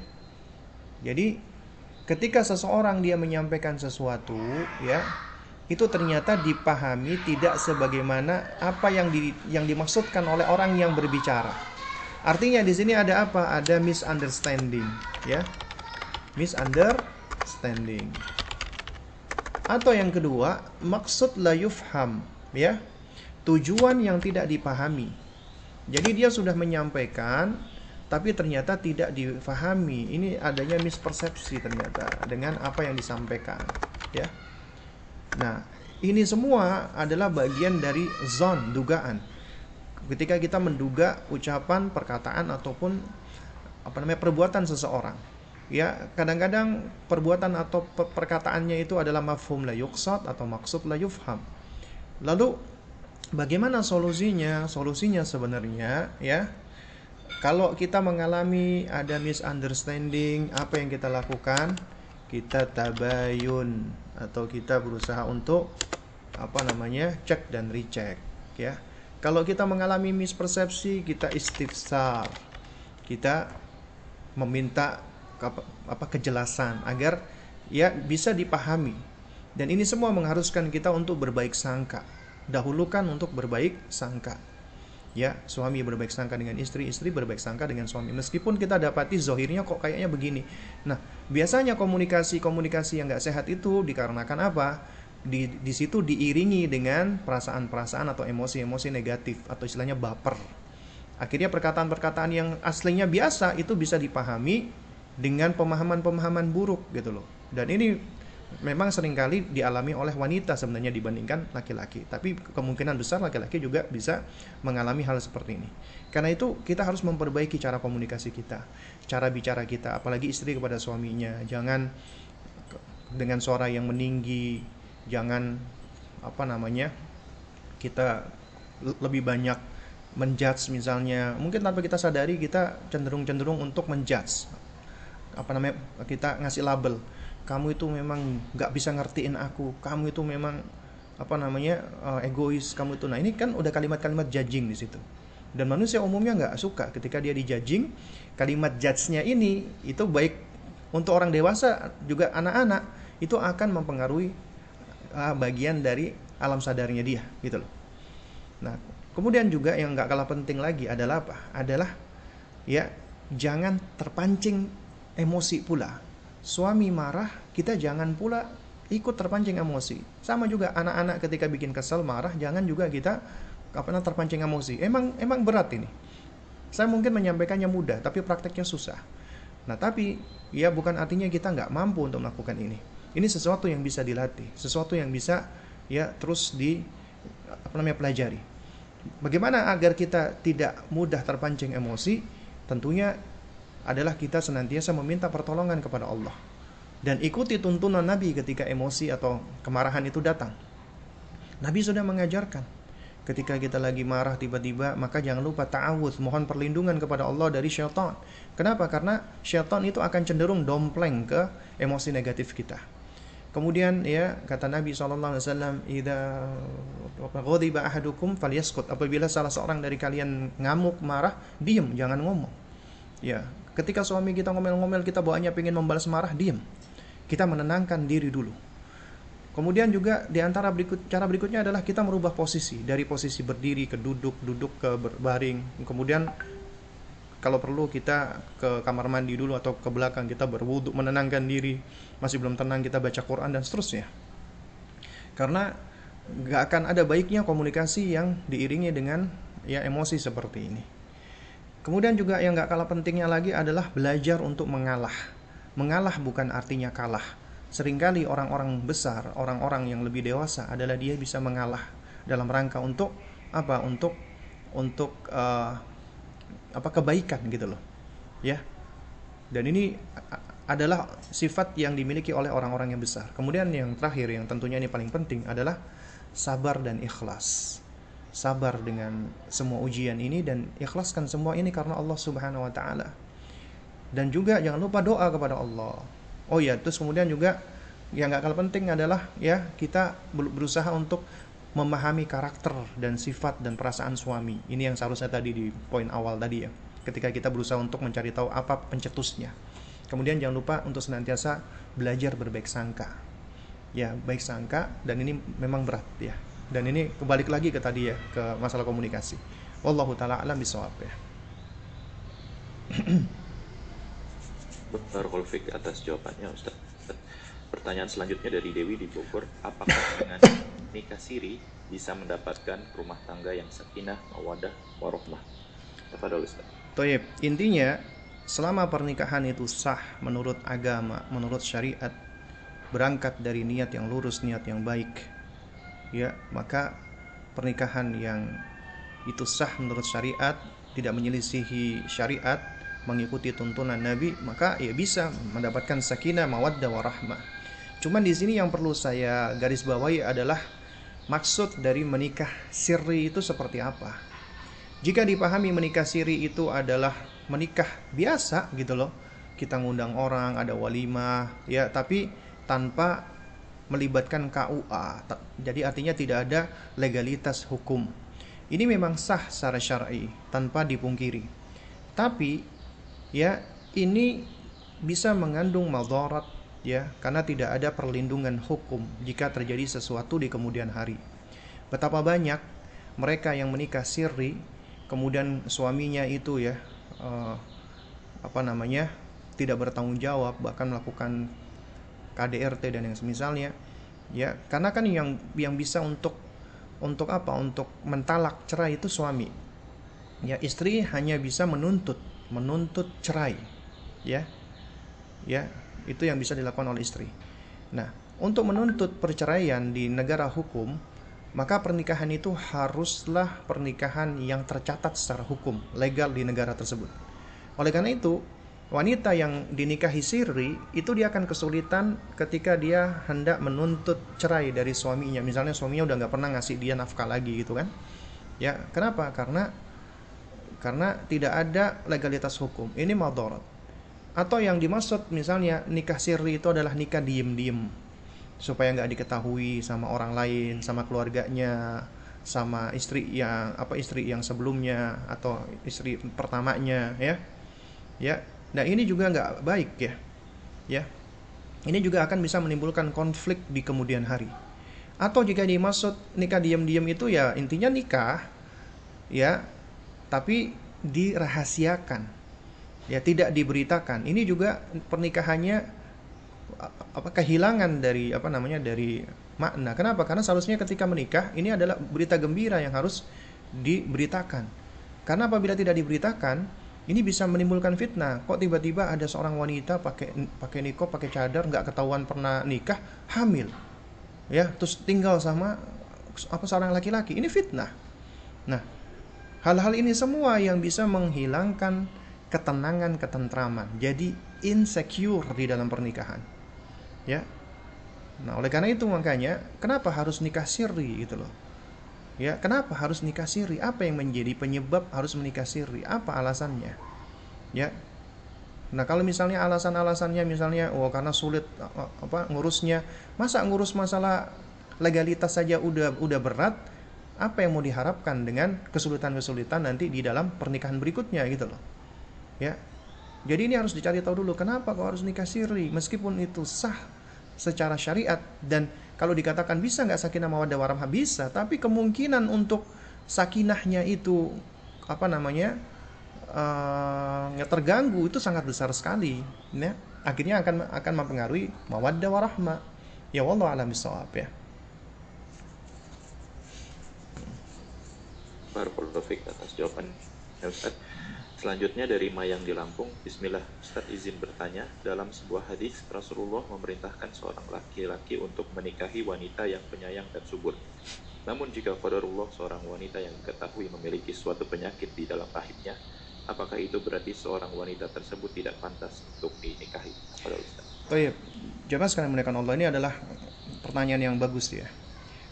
Speaker 2: Jadi ketika seseorang dia menyampaikan sesuatu, ya, itu ternyata dipahami tidak sebagaimana apa yang di, yang dimaksudkan oleh orang yang berbicara. Artinya di sini ada apa? Ada misunderstanding, ya. Misunderstanding. Atau yang kedua, maksud la yufham, ya. Tujuan yang tidak dipahami. Jadi dia sudah menyampaikan tapi ternyata tidak difahami. Ini adanya mispersepsi ternyata dengan apa yang disampaikan, ya. Nah, ini semua adalah bagian dari zon dugaan. Ketika kita menduga ucapan, perkataan ataupun apa namanya perbuatan seseorang. Ya, kadang-kadang perbuatan atau perkataannya itu adalah mafhum la yuqsad atau maksud la yufham. Lalu bagaimana solusinya? Solusinya sebenarnya ya kalau kita mengalami ada misunderstanding, apa yang kita lakukan? Kita tabayun atau kita berusaha untuk apa namanya cek dan recheck ya. Kalau kita mengalami mispersepsi kita istifsar. Kita meminta apa kejelasan agar ya bisa dipahami. Dan ini semua mengharuskan kita untuk berbaik sangka. Dahulukan untuk berbaik sangka ya suami berbaik sangka dengan istri istri berbaik sangka dengan suami. Meskipun kita dapati zohirnya kok kayaknya begini. Nah biasanya komunikasi komunikasi yang nggak sehat itu dikarenakan apa? Di di situ diiringi dengan perasaan-perasaan atau emosi-emosi negatif atau istilahnya baper. Akhirnya perkataan-perkataan yang aslinya biasa itu bisa dipahami dengan pemahaman-pemahaman buruk gitu loh. Dan ini memang sering kali dialami oleh wanita sebenarnya dibandingkan laki-laki. Tapi kemungkinan besar laki-laki juga bisa mengalami hal seperti ini. Karena itu kita harus memperbaiki cara komunikasi kita, cara bicara kita, apalagi istri kepada suaminya. Jangan dengan suara yang meninggi, jangan apa namanya kita lebih banyak menjudge misalnya. Mungkin tanpa kita sadari kita cenderung-cenderung untuk menjudge. Apa namanya kita ngasih label kamu itu memang nggak bisa ngertiin aku. Kamu itu memang apa namanya uh, egois kamu itu. Nah ini kan udah kalimat-kalimat judging di situ. Dan manusia umumnya nggak suka ketika dia dijudging kalimat judge-nya ini itu baik untuk orang dewasa juga anak-anak itu akan mempengaruhi uh, bagian dari alam sadarnya dia gitu loh. Nah kemudian juga yang nggak kalah penting lagi adalah apa? Adalah ya jangan terpancing emosi pula suami marah, kita jangan pula ikut terpancing emosi. Sama juga anak-anak ketika bikin kesel marah, jangan juga kita apa terpancing emosi. Emang emang berat ini. Saya mungkin menyampaikannya mudah, tapi prakteknya susah. Nah, tapi ya bukan artinya kita nggak mampu untuk melakukan ini. Ini sesuatu yang bisa dilatih, sesuatu yang bisa ya terus di apa namanya pelajari. Bagaimana agar kita tidak mudah terpancing emosi? Tentunya adalah kita senantiasa meminta pertolongan kepada Allah dan ikuti tuntunan Nabi ketika emosi atau kemarahan itu datang. Nabi sudah mengajarkan ketika kita lagi marah tiba-tiba maka jangan lupa ta'awudz mohon perlindungan kepada Allah dari syaitan. Kenapa? Karena syaitan itu akan cenderung dompleng ke emosi negatif kita. Kemudian ya kata Nabi SAW Ida ahadukum Apabila salah seorang dari kalian ngamuk, marah, diem, jangan ngomong Ya, Ketika suami kita ngomel-ngomel, kita bawaannya pengen membalas marah, diam. Kita menenangkan diri dulu. Kemudian juga di antara berikut cara berikutnya adalah kita merubah posisi dari posisi berdiri ke duduk, duduk ke berbaring. Kemudian kalau perlu kita ke kamar mandi dulu atau ke belakang kita berwudhu menenangkan diri. Masih belum tenang kita baca Quran dan seterusnya. Karena nggak akan ada baiknya komunikasi yang diiringi dengan ya emosi seperti ini. Kemudian juga yang gak kalah pentingnya lagi adalah belajar untuk mengalah. Mengalah bukan artinya kalah. Seringkali orang-orang besar, orang-orang yang lebih dewasa adalah dia bisa mengalah dalam rangka untuk apa? Untuk untuk uh, apa kebaikan gitu loh. Ya. Dan ini adalah sifat yang dimiliki oleh orang-orang yang besar. Kemudian yang terakhir yang tentunya ini paling penting adalah sabar dan ikhlas sabar dengan semua ujian ini dan ikhlaskan semua ini karena Allah Subhanahu wa taala. Dan juga jangan lupa doa kepada Allah. Oh ya, terus kemudian juga yang gak kalah penting adalah ya kita berusaha untuk memahami karakter dan sifat dan perasaan suami. Ini yang seharusnya tadi di poin awal tadi ya. Ketika kita berusaha untuk mencari tahu apa pencetusnya. Kemudian jangan lupa untuk senantiasa belajar berbaik sangka. Ya, baik sangka dan ini memang berat ya dan ini kembali lagi ke tadi ya ke masalah komunikasi wallahu taala alam bisawab ya
Speaker 1: Barakallahu atas jawabannya Ustaz. Pertanyaan selanjutnya dari Dewi di Bogor, apakah dengan nikah siri bisa mendapatkan rumah tangga yang sakinah, mawadah, warohmah? Apa Ustaz?
Speaker 2: Toyib, intinya selama pernikahan itu sah menurut agama, menurut syariat, berangkat dari niat yang lurus, niat yang baik, ya maka pernikahan yang itu sah menurut syariat tidak menyelisihi syariat mengikuti tuntunan Nabi maka ya bisa mendapatkan sakinah mawaddah warahmah cuman di sini yang perlu saya garis bawahi adalah maksud dari menikah siri itu seperti apa. Jika dipahami menikah siri itu adalah menikah biasa gitu loh. Kita ngundang orang ada walimah ya tapi tanpa melibatkan KUA. Jadi artinya tidak ada legalitas hukum. Ini memang sah secara syar'i tanpa dipungkiri. Tapi ya ini bisa mengandung madarat ya karena tidak ada perlindungan hukum jika terjadi sesuatu di kemudian hari. Betapa banyak mereka yang menikah siri kemudian suaminya itu ya uh, apa namanya tidak bertanggung jawab bahkan melakukan KDRT dan yang semisalnya ya karena kan yang yang bisa untuk untuk apa? Untuk mentalak cerai itu suami. Ya istri hanya bisa menuntut menuntut cerai ya. Ya itu yang bisa dilakukan oleh istri. Nah untuk menuntut perceraian di negara hukum maka pernikahan itu haruslah pernikahan yang tercatat secara hukum legal di negara tersebut. Oleh karena itu wanita yang dinikahi siri itu dia akan kesulitan ketika dia hendak menuntut cerai dari suaminya. Misalnya suaminya udah nggak pernah ngasih dia nafkah lagi gitu kan. Ya kenapa? Karena karena tidak ada legalitas hukum. Ini madarat atau yang dimaksud misalnya nikah siri itu adalah nikah diem-diem. Supaya nggak diketahui sama orang lain sama keluarganya sama istri yang apa istri yang sebelumnya atau istri pertamanya ya. Ya Nah ini juga nggak baik ya, ya. Ini juga akan bisa menimbulkan konflik di kemudian hari. Atau jika dimaksud nikah diam-diam itu ya intinya nikah, ya, tapi dirahasiakan, ya tidak diberitakan. Ini juga pernikahannya apa kehilangan dari apa namanya dari makna. Kenapa? Karena seharusnya ketika menikah ini adalah berita gembira yang harus diberitakan. Karena apabila tidak diberitakan, ini bisa menimbulkan fitnah. Kok tiba-tiba ada seorang wanita pakai pakai niko, pakai cadar, nggak ketahuan pernah nikah, hamil, ya, terus tinggal sama apa seorang laki-laki. Ini fitnah. Nah, hal-hal ini semua yang bisa menghilangkan ketenangan, ketentraman. Jadi insecure di dalam pernikahan, ya. Nah, oleh karena itu makanya kenapa harus nikah siri gitu loh Ya, kenapa harus nikah siri? Apa yang menjadi penyebab harus menikah siri? Apa alasannya? Ya. Nah, kalau misalnya alasan-alasannya misalnya oh karena sulit apa ngurusnya, masa ngurus masalah legalitas saja udah udah berat, apa yang mau diharapkan dengan kesulitan-kesulitan nanti di dalam pernikahan berikutnya gitu loh. Ya. Jadi ini harus dicari tahu dulu kenapa kok harus nikah siri meskipun itu sah secara syariat dan kalau dikatakan bisa nggak sakinah mawaddah warahmah bisa, tapi kemungkinan untuk sakinahnya itu apa namanya uh, terganggu itu sangat besar sekali. Ya. Akhirnya akan akan mempengaruhi mawaddah warahmah. Ya Allah alam ya.
Speaker 1: Barakallahu atas jawaban ya Ustaz. Selanjutnya dari Mayang di Lampung, Bismillah, Ustaz izin bertanya, dalam sebuah hadis Rasulullah memerintahkan seorang laki-laki untuk menikahi wanita yang penyayang dan subur. Namun jika qadarullah seorang wanita yang diketahui memiliki suatu penyakit di dalam rahimnya, apakah itu berarti seorang wanita tersebut tidak pantas untuk dinikahi? Pada Ustaz.
Speaker 2: Oh iya, jamaah sekalian menekan Allah ini adalah pertanyaan yang bagus ya.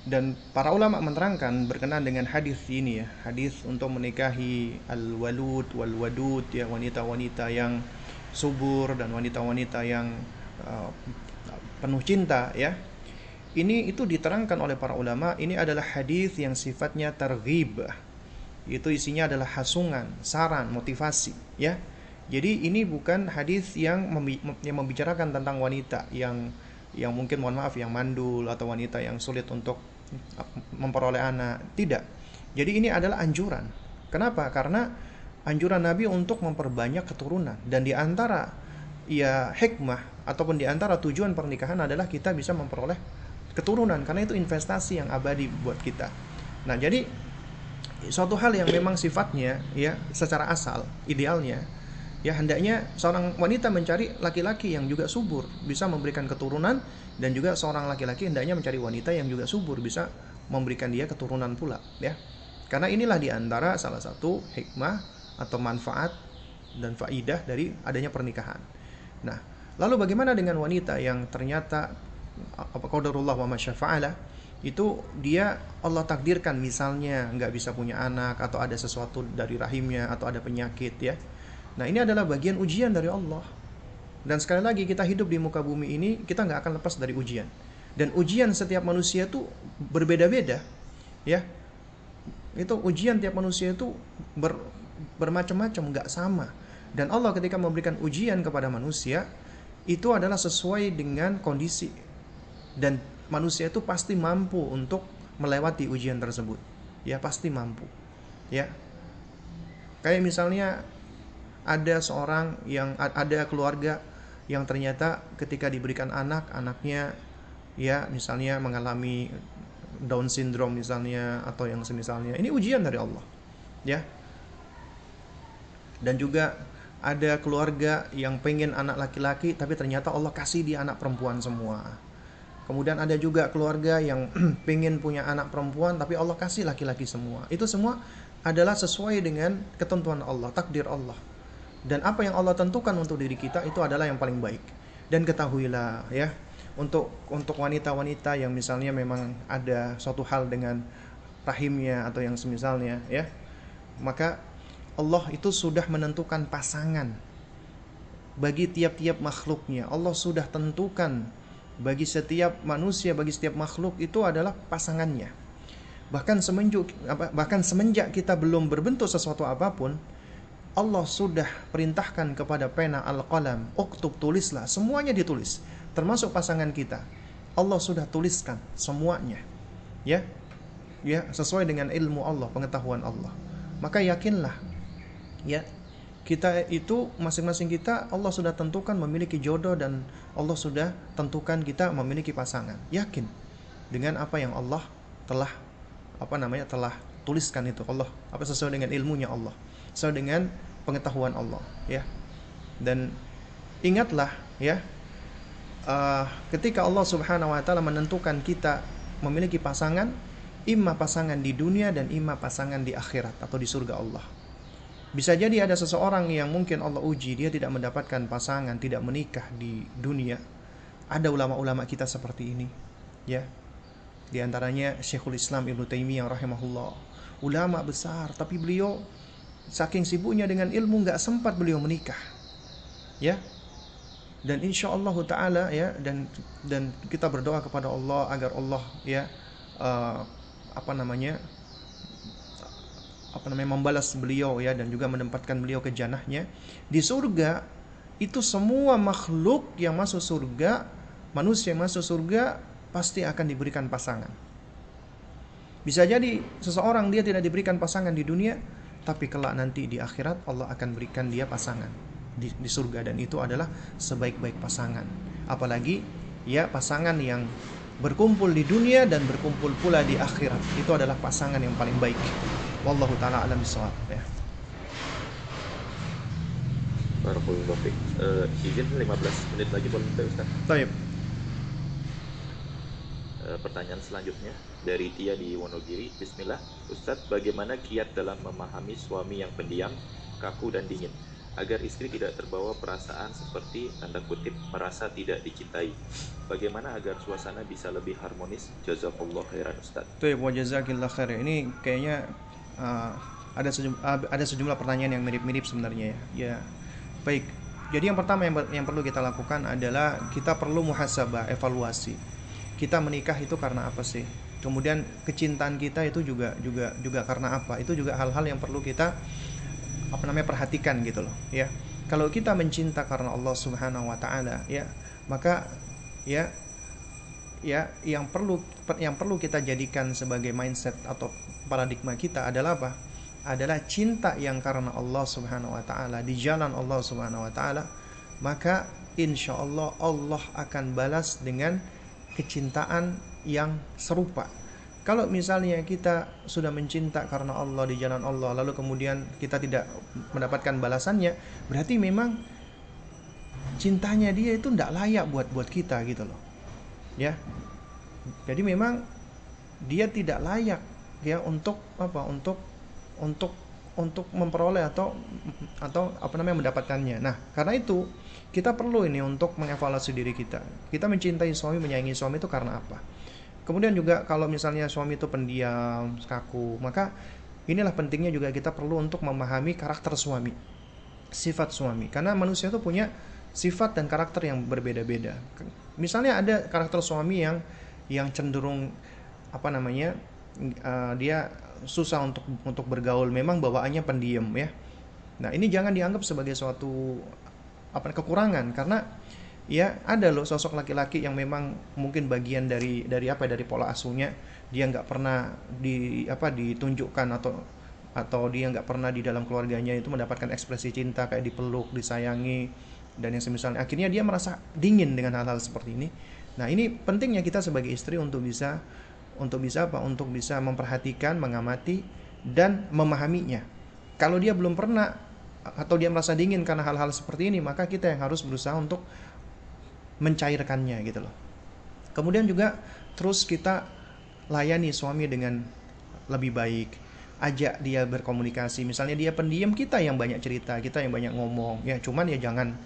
Speaker 2: Dan para ulama menerangkan berkenaan dengan hadis ini ya hadis untuk menikahi al walud wal wadud ya wanita-wanita yang subur dan wanita-wanita yang uh, penuh cinta ya. Ini itu diterangkan oleh para ulama ini adalah hadis yang sifatnya terghib itu isinya adalah hasungan saran motivasi ya. Jadi ini bukan hadis yang, yang membicarakan tentang wanita yang yang mungkin mohon maaf yang mandul atau wanita yang sulit untuk memperoleh anak. Tidak. Jadi ini adalah anjuran. Kenapa? Karena anjuran Nabi untuk memperbanyak keturunan dan di antara ya hikmah ataupun di antara tujuan pernikahan adalah kita bisa memperoleh keturunan karena itu investasi yang abadi buat kita. Nah, jadi suatu hal yang memang sifatnya ya secara asal idealnya ya hendaknya seorang wanita mencari laki-laki yang juga subur bisa memberikan keturunan dan juga seorang laki-laki hendaknya mencari wanita yang juga subur bisa memberikan dia keturunan pula ya. Karena inilah di antara salah satu hikmah atau manfaat dan faidah dari adanya pernikahan. Nah lalu bagaimana dengan wanita yang ternyata apa qadarullah wa masyafa'ala itu dia Allah takdirkan misalnya nggak bisa punya anak atau ada sesuatu dari rahimnya atau ada penyakit ya Nah ini adalah bagian ujian dari Allah. Dan sekali lagi kita hidup di muka bumi ini kita nggak akan lepas dari ujian. Dan ujian setiap manusia itu berbeda-beda, ya. Itu ujian tiap manusia itu ber, bermacam-macam, nggak sama. Dan Allah ketika memberikan ujian kepada manusia itu adalah sesuai dengan kondisi dan manusia itu pasti mampu untuk melewati ujian tersebut. Ya pasti mampu. Ya. Kayak misalnya ada seorang yang ada keluarga yang ternyata ketika diberikan anak anaknya ya misalnya mengalami Down syndrome misalnya atau yang semisalnya ini ujian dari Allah ya. Dan juga ada keluarga yang pengen anak laki-laki tapi ternyata Allah kasih dia anak perempuan semua. Kemudian ada juga keluarga yang pengen punya anak perempuan tapi Allah kasih laki-laki semua. Itu semua adalah sesuai dengan ketentuan Allah takdir Allah dan apa yang Allah tentukan untuk diri kita itu adalah yang paling baik. Dan ketahuilah ya untuk untuk wanita-wanita yang misalnya memang ada suatu hal dengan rahimnya atau yang semisalnya ya maka Allah itu sudah menentukan pasangan bagi tiap-tiap makhluknya. Allah sudah tentukan bagi setiap manusia bagi setiap makhluk itu adalah pasangannya. Bahkan semenjak bahkan semenjak kita belum berbentuk sesuatu apa pun Allah sudah perintahkan kepada pena al-qalam, uktub tulislah, semuanya ditulis, termasuk pasangan kita. Allah sudah tuliskan semuanya. Ya. Ya, sesuai dengan ilmu Allah, pengetahuan Allah. Maka yakinlah ya, kita itu masing-masing kita Allah sudah tentukan memiliki jodoh dan Allah sudah tentukan kita memiliki pasangan. Yakin dengan apa yang Allah telah apa namanya telah tuliskan itu Allah apa sesuai dengan ilmunya Allah sesuai dengan pengetahuan Allah ya. Dan ingatlah ya uh, ketika Allah Subhanahu Wa Taala menentukan kita memiliki pasangan imma pasangan di dunia dan imma pasangan di akhirat atau di surga Allah. Bisa jadi ada seseorang yang mungkin Allah uji dia tidak mendapatkan pasangan tidak menikah di dunia. Ada ulama-ulama kita seperti ini ya. Di antaranya Syekhul Islam Ibnu Taimiyah rahimahullah. Ulama besar tapi beliau saking sibuknya dengan ilmu nggak sempat beliau menikah. Ya. Dan insya Allah taala ya dan dan kita berdoa kepada Allah agar Allah ya uh, apa namanya apa namanya membalas beliau ya dan juga menempatkan beliau ke janahnya di surga itu semua makhluk yang masuk surga manusia yang masuk surga pasti akan diberikan pasangan. Bisa jadi seseorang dia tidak diberikan pasangan di dunia tapi kelak nanti di akhirat Allah akan berikan dia pasangan di, di surga. Dan itu adalah sebaik-baik pasangan. Apalagi ya pasangan yang berkumpul di dunia dan berkumpul pula di akhirat. Itu adalah pasangan yang paling baik. Wallahu taala alam bisawab ya.
Speaker 1: Barakallahu uh, izin 15 menit lagi boleh Ustaz?
Speaker 2: Taib.
Speaker 1: Uh, pertanyaan selanjutnya dari Tia di Wonogiri. Bismillah, Ustadz, bagaimana kiat dalam memahami suami yang pendiam, kaku dan dingin? agar istri tidak terbawa perasaan seperti tanda kutip merasa tidak dicintai. Bagaimana agar suasana bisa lebih harmonis? Jazakallah khairan Ustaz.
Speaker 2: Tuh, wa jazakillah khair. Ini kayaknya uh, ada sejumlah, uh, ada sejumlah pertanyaan yang mirip-mirip sebenarnya ya. Ya. Baik. Jadi yang pertama yang, yang perlu kita lakukan adalah kita perlu muhasabah, evaluasi. Kita menikah itu karena apa sih? Kemudian kecintaan kita itu juga juga juga karena apa? Itu juga hal-hal yang perlu kita apa namanya perhatikan gitu loh ya kalau kita mencinta karena Allah Subhanahu wa taala ya maka ya ya yang perlu yang perlu kita jadikan sebagai mindset atau paradigma kita adalah apa adalah cinta yang karena Allah Subhanahu wa taala di jalan Allah Subhanahu wa taala maka insya Allah Allah akan balas dengan kecintaan yang serupa kalau misalnya kita sudah mencinta karena Allah di jalan Allah, lalu kemudian kita tidak mendapatkan balasannya, berarti memang cintanya dia itu tidak layak buat buat kita gitu loh, ya. Jadi memang dia tidak layak ya untuk apa? Untuk untuk untuk memperoleh atau atau apa namanya mendapatkannya. Nah, karena itu kita perlu ini untuk mengevaluasi diri kita. Kita mencintai suami, menyayangi suami itu karena apa? Kemudian juga kalau misalnya suami itu pendiam, kaku, maka inilah pentingnya juga kita perlu untuk memahami karakter suami, sifat suami. Karena manusia itu punya sifat dan karakter yang berbeda-beda. Misalnya ada karakter suami yang yang cenderung apa namanya uh, dia susah untuk untuk bergaul, memang bawaannya pendiam ya. Nah ini jangan dianggap sebagai suatu apa kekurangan karena ya ada loh sosok laki-laki yang memang mungkin bagian dari dari apa ya, dari pola asuhnya. Dia nggak pernah di apa ditunjukkan atau atau dia nggak pernah di dalam keluarganya itu mendapatkan ekspresi cinta kayak dipeluk disayangi dan yang semisalnya. Akhirnya dia merasa dingin dengan hal-hal seperti ini. Nah ini pentingnya kita sebagai istri untuk bisa untuk bisa apa? Untuk bisa memperhatikan mengamati dan memahaminya. Kalau dia belum pernah atau dia merasa dingin karena hal-hal seperti ini maka kita yang harus berusaha untuk mencairkannya gitu loh. Kemudian juga terus kita layani suami dengan lebih baik, ajak dia berkomunikasi. Misalnya dia pendiam, kita yang banyak cerita, kita yang banyak ngomong. Ya, cuman ya jangan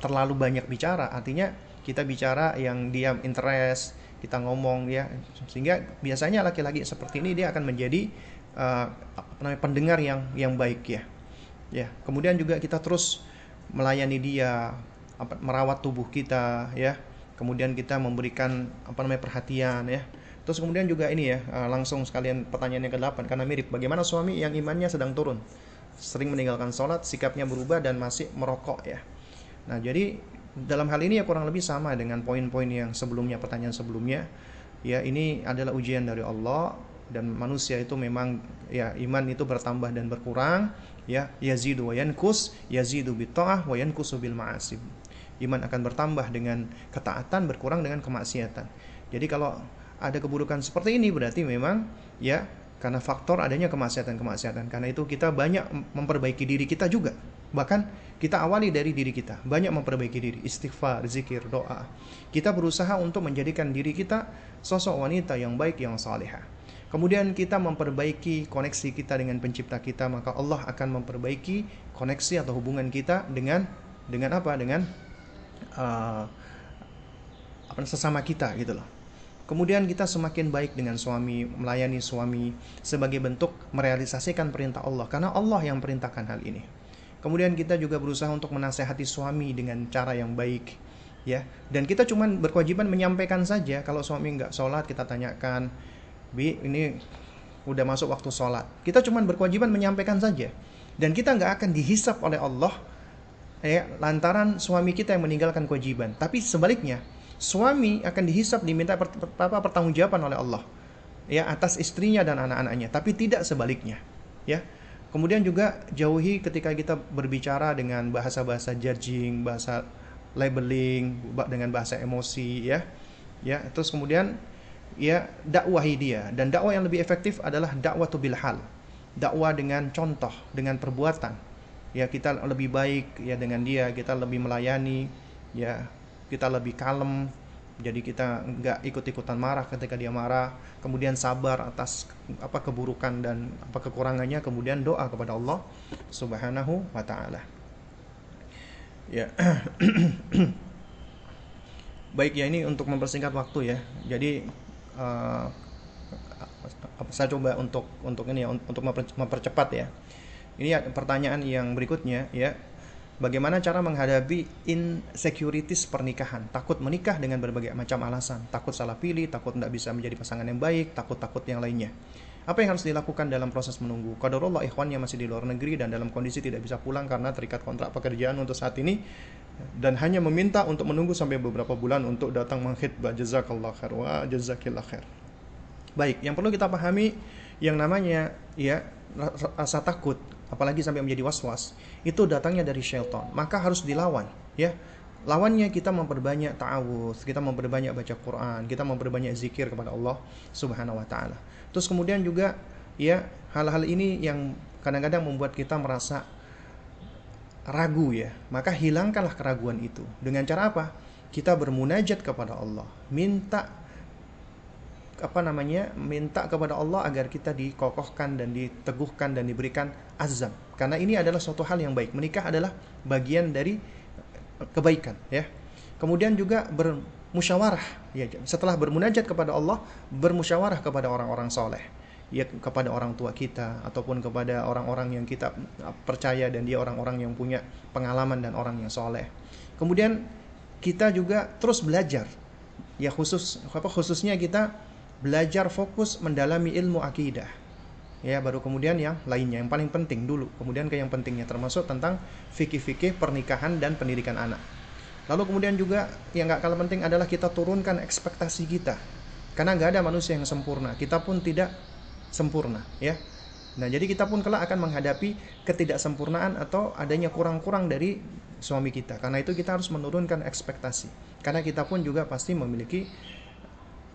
Speaker 2: terlalu banyak bicara. Artinya kita bicara yang dia interest, kita ngomong ya. Sehingga biasanya laki-laki seperti ini dia akan menjadi uh, namanya pendengar yang yang baik ya. Ya, kemudian juga kita terus melayani dia, apa, merawat tubuh kita ya. Kemudian kita memberikan apa namanya perhatian ya. Terus kemudian juga ini ya eh, langsung sekalian pertanyaan yang ke-8 karena mirip. Bagaimana suami yang imannya sedang turun? Sering meninggalkan sholat sikapnya berubah dan masih merokok ya. Nah jadi dalam hal ini ya kurang lebih sama dengan poin-poin yang sebelumnya pertanyaan sebelumnya. Ya ini adalah ujian dari Allah dan manusia itu memang ya iman itu bertambah dan berkurang ya. Yazidu wa yankus yazidu bi ta'ah wa yankusu bil ma'asib iman akan bertambah dengan ketaatan berkurang dengan kemaksiatan. Jadi kalau ada keburukan seperti ini berarti memang ya karena faktor adanya kemaksiatan-kemaksiatan. Karena itu kita banyak memperbaiki diri kita juga. Bahkan kita awali dari diri kita. Banyak memperbaiki diri. Istighfar zikir doa. Kita berusaha untuk menjadikan diri kita sosok wanita yang baik yang salehah. Kemudian kita memperbaiki koneksi kita dengan pencipta kita maka Allah akan memperbaiki koneksi atau hubungan kita dengan dengan apa? Dengan uh, sesama kita gitu loh. Kemudian kita semakin baik dengan suami, melayani suami sebagai bentuk merealisasikan perintah Allah karena Allah yang perintahkan hal ini. Kemudian kita juga berusaha untuk menasehati suami dengan cara yang baik, ya. Dan kita cuma berkewajiban menyampaikan saja. Kalau suami nggak sholat, kita tanyakan, bi ini udah masuk waktu sholat. Kita cuma berkewajiban menyampaikan saja. Dan kita nggak akan dihisap oleh Allah ya lantaran suami kita yang meninggalkan kewajiban. Tapi sebaliknya, suami akan dihisap diminta apa pertanggungjawaban oleh Allah ya atas istrinya dan anak-anaknya, tapi tidak sebaliknya. Ya. Kemudian juga jauhi ketika kita berbicara dengan bahasa-bahasa judging, bahasa labeling, dengan bahasa emosi ya. Ya, terus kemudian ya dakwahi dia dan dakwah yang lebih efektif adalah dakwah bil hal. Dakwah dengan contoh, dengan perbuatan ya kita lebih baik ya dengan dia kita lebih melayani ya kita lebih kalem jadi kita nggak ikut-ikutan marah ketika dia marah kemudian sabar atas apa keburukan dan apa kekurangannya kemudian doa kepada Allah subhanahu wa taala Ya. Baik ya ini untuk mempersingkat waktu ya. Jadi uh, saya coba untuk untuk ini ya untuk mempercepat ya. Ini pertanyaan yang berikutnya ya. Bagaimana cara menghadapi insecurities pernikahan? Takut menikah dengan berbagai macam alasan. Takut salah pilih, takut tidak bisa menjadi pasangan yang baik, takut-takut yang lainnya. Apa yang harus dilakukan dalam proses menunggu? Qadarullah ikhwannya masih di luar negeri dan dalam kondisi tidak bisa pulang karena terikat kontrak pekerjaan untuk saat ini dan hanya meminta untuk menunggu sampai beberapa bulan untuk datang menghitbah jazakallah khair wa jazakillah khair. Baik, yang perlu kita pahami yang namanya ya rasa takut apalagi sampai menjadi was-was itu datangnya dari syaitan. Maka harus dilawan ya. Lawannya kita memperbanyak ta'awudz kita memperbanyak baca Quran kita memperbanyak zikir kepada Allah Subhanahu wa taala. Terus kemudian juga ya hal-hal ini yang kadang-kadang membuat kita merasa ragu ya. Maka hilangkanlah keraguan itu. Dengan cara apa? Kita bermunajat kepada Allah. Minta apa namanya minta kepada Allah agar kita dikokohkan dan diteguhkan dan diberikan azam. Karena ini adalah suatu hal yang baik. Menikah adalah bagian dari kebaikan ya. Kemudian juga bermusyawarah ya. Setelah bermunajat kepada Allah bermusyawarah kepada orang-orang soleh. Ya kepada orang tua kita ataupun kepada orang-orang yang kita percaya dan dia orang-orang yang punya pengalaman dan orang yang soleh. Kemudian kita juga terus belajar. Ya khusus apa khususnya kita belajar fokus mendalami ilmu akidah. Ya baru kemudian yang lainnya yang paling penting dulu. Kemudian ke yang pentingnya termasuk tentang fikih-fikih pernikahan dan pendidikan anak. Lalu kemudian juga yang nggak kalah penting adalah kita turunkan ekspektasi kita. Karena nggak ada manusia yang sempurna kita pun tidak sempurna ya. Nah jadi kita pun kelak akan menghadapi ketidaksempurnaan atau adanya kurang-kurang dari suami kita. Karena itu kita harus menurunkan ekspektasi. Karena kita pun juga pasti memiliki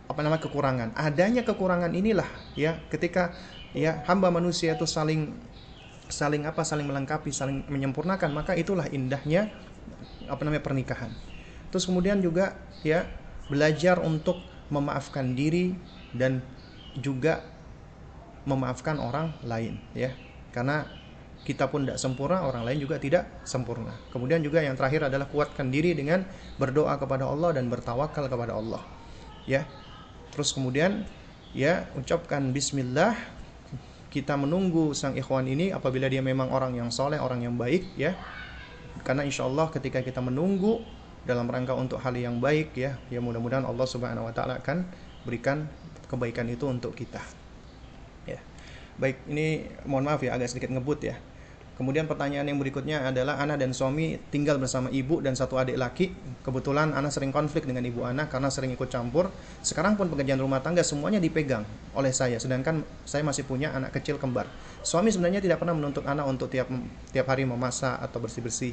Speaker 2: apa nama kekurangan. Adanya kekurangan inilah ya ketika ya hamba manusia itu saling saling apa saling melengkapi, saling menyempurnakan, maka itulah indahnya apa namanya pernikahan. Terus kemudian juga ya belajar untuk memaafkan diri dan juga memaafkan orang lain ya. Karena kita pun tidak sempurna, orang lain juga tidak sempurna. Kemudian juga yang terakhir adalah kuatkan diri dengan berdoa kepada Allah dan bertawakal kepada Allah. Ya, Terus kemudian ya ucapkan bismillah kita menunggu sang ikhwan ini apabila dia memang orang yang soleh, orang yang baik ya. Karena insya Allah ketika kita menunggu dalam rangka untuk hal yang baik ya, ya mudah-mudahan Allah Subhanahu wa taala akan berikan kebaikan itu untuk kita. Ya. Baik, ini mohon maaf ya agak sedikit ngebut ya. Kemudian pertanyaan yang berikutnya adalah Ana dan suami tinggal bersama ibu dan satu adik laki. Kebetulan Ana sering konflik dengan ibu Ana karena sering ikut campur. Sekarang pun pekerjaan rumah tangga semuanya dipegang oleh saya, sedangkan saya masih punya anak kecil kembar. Suami sebenarnya tidak pernah menuntut Ana untuk tiap tiap hari memasak atau bersih-bersih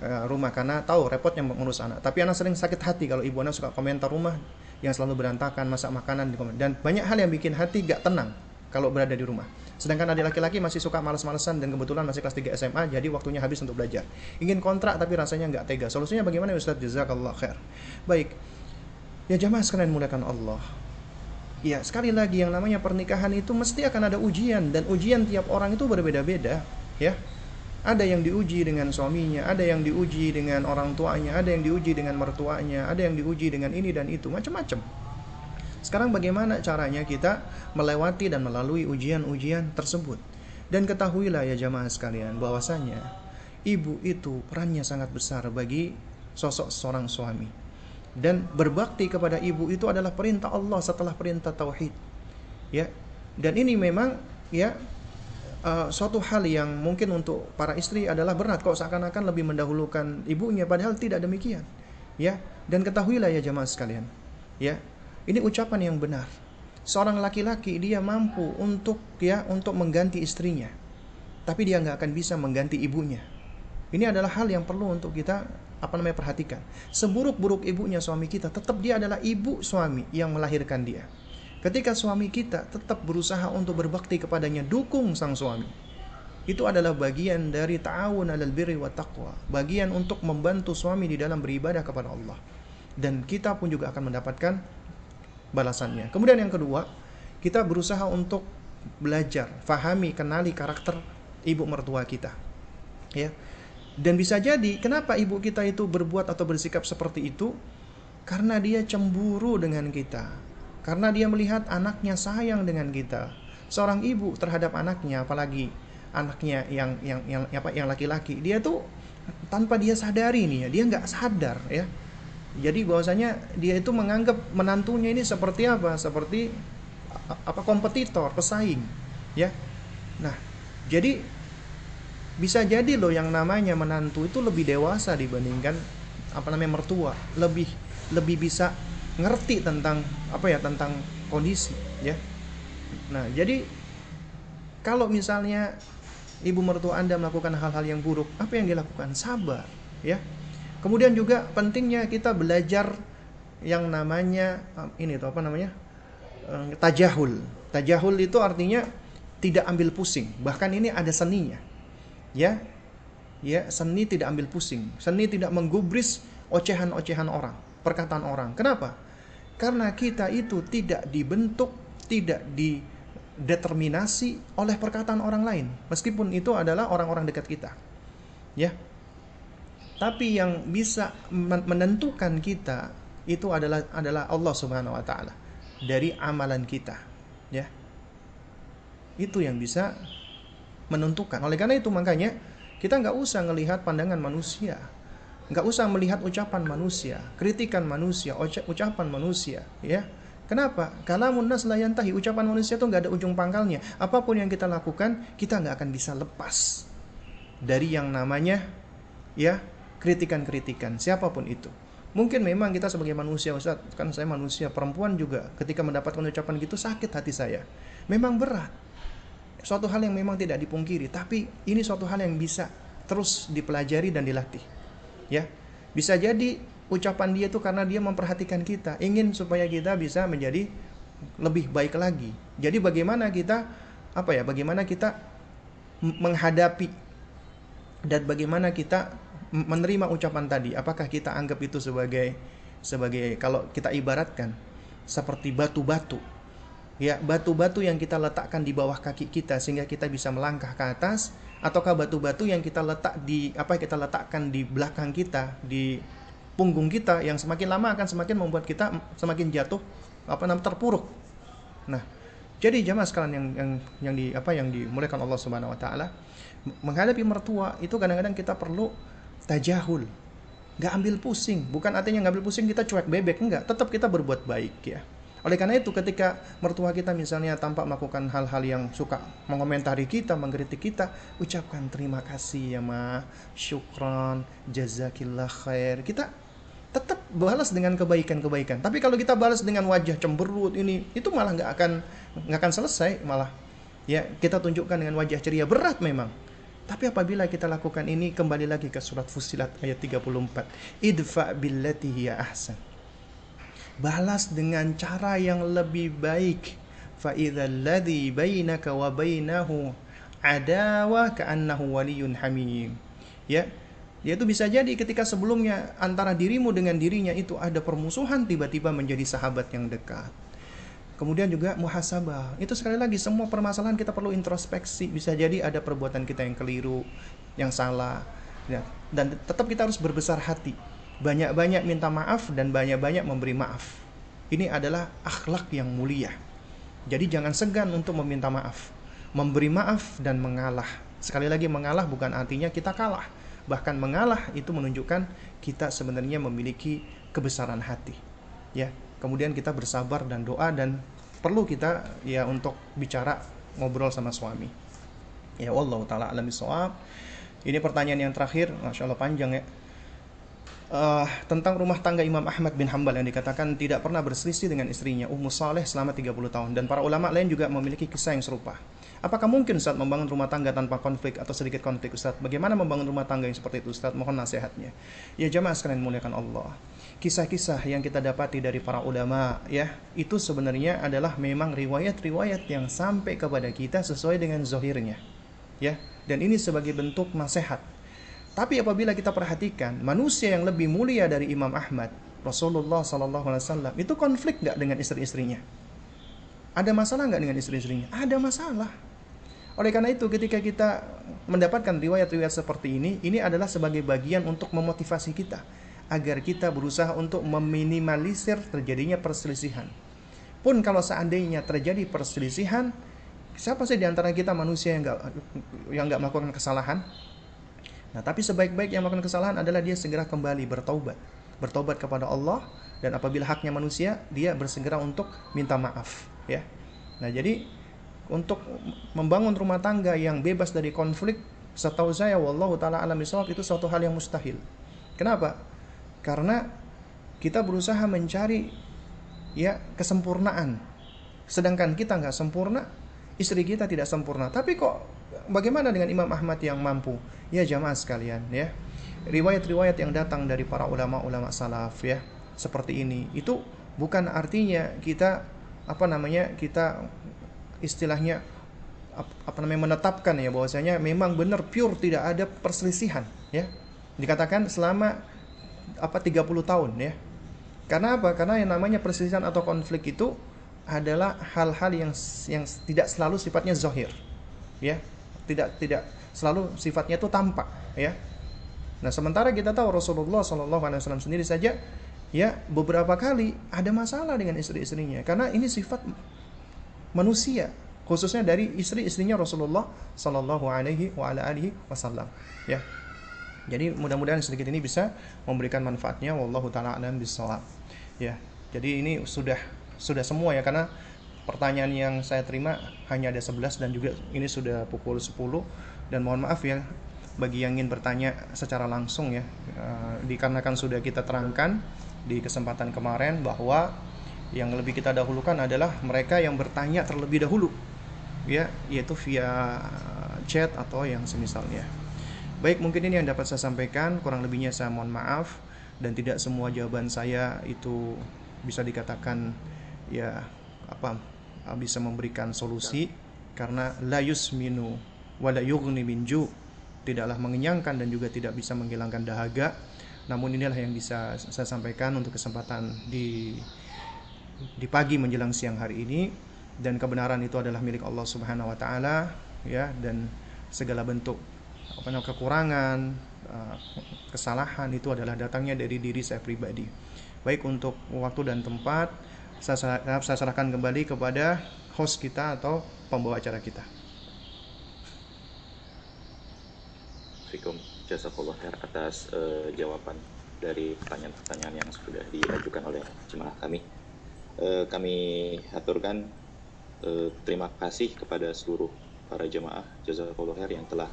Speaker 2: eh, rumah karena tahu repotnya mengurus anak. Tapi Ana sering sakit hati kalau ibu Ana suka komentar rumah yang selalu berantakan, masak makanan di dan banyak hal yang bikin hati gak tenang kalau berada di rumah. Sedangkan adik laki-laki masih suka males-malesan dan kebetulan masih kelas 3 SMA, jadi waktunya habis untuk belajar. Ingin kontrak tapi rasanya nggak tega. Solusinya bagaimana ya Ustaz? Jazakallah khair. Baik. Ya jamaah sekalian mulakan Allah. Ya, sekali lagi yang namanya pernikahan itu mesti akan ada ujian dan ujian tiap orang itu berbeda-beda, ya. Ada yang diuji dengan suaminya, ada yang diuji dengan orang tuanya, ada yang diuji dengan mertuanya, ada yang diuji dengan ini dan itu, macam-macam. Sekarang bagaimana caranya kita melewati dan melalui ujian-ujian tersebut? Dan ketahuilah ya jamaah sekalian bahwasanya ibu itu perannya sangat besar bagi sosok seorang suami. Dan berbakti kepada ibu itu adalah perintah Allah setelah perintah tauhid. Ya. Dan ini memang ya uh, suatu hal yang mungkin untuk para istri adalah berat kok seakan-akan lebih mendahulukan ibunya padahal tidak demikian. Ya. Dan ketahuilah ya jamaah sekalian, ya ini ucapan yang benar. Seorang laki-laki dia mampu untuk ya untuk mengganti istrinya, tapi dia nggak akan bisa mengganti ibunya. Ini adalah hal yang perlu untuk kita apa namanya perhatikan. Seburuk-buruk ibunya suami kita, tetap dia adalah ibu suami yang melahirkan dia. Ketika suami kita tetap berusaha untuk berbakti kepadanya, dukung sang suami. Itu adalah bagian dari ta'awun alal birri wa taqwa. Bagian untuk membantu suami di dalam beribadah kepada Allah. Dan kita pun juga akan mendapatkan balasannya. Kemudian yang kedua, kita berusaha untuk belajar, fahami, kenali karakter ibu mertua kita. Ya. Dan bisa jadi kenapa ibu kita itu berbuat atau bersikap seperti itu? Karena dia cemburu dengan kita. Karena dia melihat anaknya sayang dengan kita. Seorang ibu terhadap anaknya, apalagi anaknya yang yang yang apa yang laki-laki, dia tuh tanpa dia sadari nih ya, dia nggak sadar ya. Jadi bahwasanya dia itu menganggap menantunya ini seperti apa? Seperti apa kompetitor, pesaing, ya. Nah, jadi bisa jadi loh yang namanya menantu itu lebih dewasa dibandingkan apa namanya mertua lebih lebih bisa ngerti tentang apa ya tentang kondisi ya nah jadi kalau misalnya ibu mertua anda melakukan hal-hal yang buruk apa yang dilakukan sabar ya kemudian juga pentingnya kita belajar yang namanya ini tuh apa namanya? Eh, tajahul. Tajahul itu artinya tidak ambil pusing. Bahkan ini ada seninya. Ya? Ya seni tidak ambil pusing. Seni tidak menggubris ocehan-ocehan orang perkataan orang. Kenapa? Karena kita itu tidak dibentuk tidak dideterminasi oleh perkataan orang lain. Meskipun itu adalah orang-orang dekat kita. Ya tapi yang bisa menentukan kita itu adalah adalah Allah Subhanahu wa taala dari amalan kita ya itu yang bisa menentukan. Oleh karena itu makanya kita nggak usah melihat pandangan manusia, nggak usah melihat ucapan manusia, kritikan manusia, ucapan manusia, ya. Kenapa? Kalau munas layantahi ucapan manusia itu nggak ada ujung pangkalnya. Apa pun yang kita lakukan, kita nggak akan bisa lepas dari yang namanya ya kritikan-kritikan siapa pun itu. Mungkin memang kita sebagai manusia, Ustaz, kan saya manusia, perempuan juga ketika mendapatkan ucapan gitu sakit hati saya. Memang berat suatu hal yang memang tidak dipungkiri, tapi ini suatu hal yang bisa terus dipelajari dan dilatih. Ya. Bisa jadi ucapan dia itu karena dia memperhatikan kita, ingin supaya kita bisa menjadi lebih baik lagi. Jadi bagaimana kita apa ya? Bagaimana kita menghadapi dan bagaimana kita menerima ucapan tadi? Apakah kita anggap itu sebagai sebagai kalau kita ibaratkan seperti batu-batu ya batu-batu yang kita letakkan di bawah kaki kita sehingga kita bisa melangkah ke atas ataukah batu-batu yang kita letak di apa kita letakkan di belakang kita di punggung kita yang semakin lama akan semakin membuat kita semakin jatuh apa namanya terpuruk. Nah, jadi jamaah sekalian yang yang yang di apa yang dimulaikan Allah Subhanahu wa taala menghadapi mertua itu kadang-kadang kita perlu tajahul. Gak ambil pusing, bukan artinya ngambil pusing kita cuek bebek enggak, tetap kita berbuat baik ya oleh karena itu ketika mertua kita misalnya tampak melakukan hal-hal yang suka mengomentari kita, mengkritik kita, ucapkan terima kasih ya ma, syukron, jazakillah khair. Kita tetap balas dengan kebaikan-kebaikan. Tapi kalau kita balas dengan wajah cemberut ini, itu malah nggak akan nggak akan selesai, malah ya kita tunjukkan dengan wajah ceria berat memang. Tapi apabila kita lakukan ini kembali lagi ke surat Fusilat ayat 34. Idfa billati hiya ahsan. Balas dengan cara yang lebih baik. Fa idzal ladzi bainaka wa bainahu adawa ka'annahu waliyun hamim. Ya yaitu bisa jadi ketika sebelumnya antara dirimu dengan dirinya itu ada permusuhan tiba-tiba menjadi sahabat yang dekat Kemudian juga muhasabah. Itu sekali lagi semua permasalahan kita perlu introspeksi. Bisa jadi ada perbuatan kita yang keliru, yang salah. Ya. Dan tetap kita harus berbesar hati banyak-banyak minta maaf dan banyak-banyak memberi maaf. Ini adalah akhlak yang mulia. Jadi jangan segan untuk meminta maaf, memberi maaf dan mengalah. Sekali lagi mengalah bukan artinya kita kalah. Bahkan mengalah itu menunjukkan kita sebenarnya memiliki kebesaran hati. Ya. Kemudian kita bersabar dan doa dan perlu kita ya untuk bicara ngobrol sama suami. Ya Allah taala alam Ini pertanyaan yang terakhir, masya Allah panjang ya uh, tentang rumah tangga Imam Ahmad bin Hambal yang dikatakan tidak pernah berselisih dengan istrinya Ummu Saleh selama 30 tahun dan para ulama lain juga memiliki kisah yang serupa. Apakah mungkin Ustaz membangun rumah tangga tanpa konflik atau sedikit konflik Ustaz? Bagaimana membangun rumah tangga yang seperti itu Ustaz? Mohon nasihatnya. Ya jamaah sekalian muliakan Allah. Kisah-kisah yang kita dapati dari para ulama ya, itu sebenarnya adalah memang riwayat-riwayat yang sampai kepada kita sesuai dengan zohirnya. Ya, dan ini sebagai bentuk nasihat tapi apabila kita perhatikan manusia yang lebih mulia dari Imam Ahmad, Rasulullah Wasallam itu konflik nggak dengan istri-istrinya? Ada masalah nggak dengan istri-istrinya? Ada masalah. Oleh karena itu ketika kita mendapatkan riwayat-riwayat seperti ini, ini adalah sebagai bagian untuk memotivasi kita agar kita berusaha untuk meminimalisir terjadinya perselisihan. Pun kalau seandainya terjadi perselisihan, siapa sih di antara kita manusia yang nggak yang nggak melakukan kesalahan? Nah, tapi sebaik-baik yang melakukan kesalahan adalah dia segera kembali bertaubat, bertobat kepada Allah dan apabila haknya manusia, dia bersegera untuk minta maaf, ya. Nah, jadi untuk membangun rumah tangga yang bebas dari konflik setahu saya wallahu taala alam itu suatu hal yang mustahil. Kenapa? Karena kita berusaha mencari ya kesempurnaan. Sedangkan kita nggak sempurna, istri kita tidak sempurna. Tapi kok bagaimana dengan Imam Ahmad yang mampu? Ya jamaah sekalian ya. Riwayat-riwayat yang datang dari para ulama-ulama salaf ya seperti ini itu bukan artinya kita apa namanya kita istilahnya apa namanya menetapkan ya bahwasanya memang benar pure tidak ada perselisihan ya dikatakan selama apa 30 tahun ya. Karena apa? Karena yang namanya perselisihan atau konflik itu adalah hal-hal yang yang tidak selalu sifatnya zahir ya. Tidak tidak selalu sifatnya itu tampak ya. Nah sementara kita tahu Rasulullah SAW sendiri saja ya beberapa kali ada masalah dengan istri-istrinya. Karena ini sifat manusia khususnya dari istri-istrinya Rasulullah Sallallahu Alaihi Wasallam ya jadi mudah-mudahan sedikit ini bisa memberikan manfaatnya. Wallahu taala alam bisawab ya jadi ini sudah sudah semua ya karena pertanyaan yang saya terima hanya ada 11 dan juga ini sudah pukul 10 dan mohon maaf ya bagi yang ingin bertanya secara langsung ya uh, dikarenakan sudah kita terangkan di kesempatan kemarin bahwa yang lebih kita dahulukan adalah mereka yang bertanya terlebih dahulu ya yaitu via chat atau yang semisalnya baik mungkin ini yang dapat saya sampaikan. Kurang lebihnya saya mohon maaf. Dan tidak semua jawaban saya itu bisa dikatakan ya apa bisa memberikan solusi. Karena la yusminu wala yughni minju tidaklah mengenyangkan dan juga tidak bisa menghilangkan dahaga. Namun inilah yang bisa saya sampaikan untuk kesempatan di di pagi menjelang siang hari ini. Dan kebenaran itu adalah milik Allah Subhanahu wa taala ya dan segala bentuk apa namanya kekurangan uh, kesalahan itu adalah datangnya dari diri saya pribadi. Baik untuk waktu dan tempat saya, serahkan kembali kepada host kita atau pembawa acara kita.
Speaker 1: Assalamualaikum jazakallah khair atas uh, jawaban dari pertanyaan-pertanyaan yang sudah diajukan oleh jemaah kami eh, kami aturkan eh, terima kasih kepada seluruh para jemaah jazakallah khair yang telah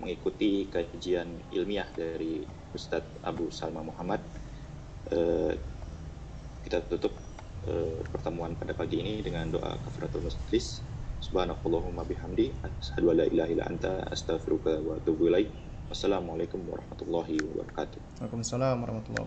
Speaker 1: mengikuti kajian ilmiah dari Ustadz Abu Salma Muhammad. Eh, kita tutup eh, pertemuan pada pagi ini dengan doa kafaratul majlis. Subhanakallahumma bihamdi asyhadu an la ilaha illa anta astaghfiruka wa atubu ilaik. Wassalamualaikum warahmatullahi wabarakatuh.
Speaker 2: Waalaikumsalam warahmatullahi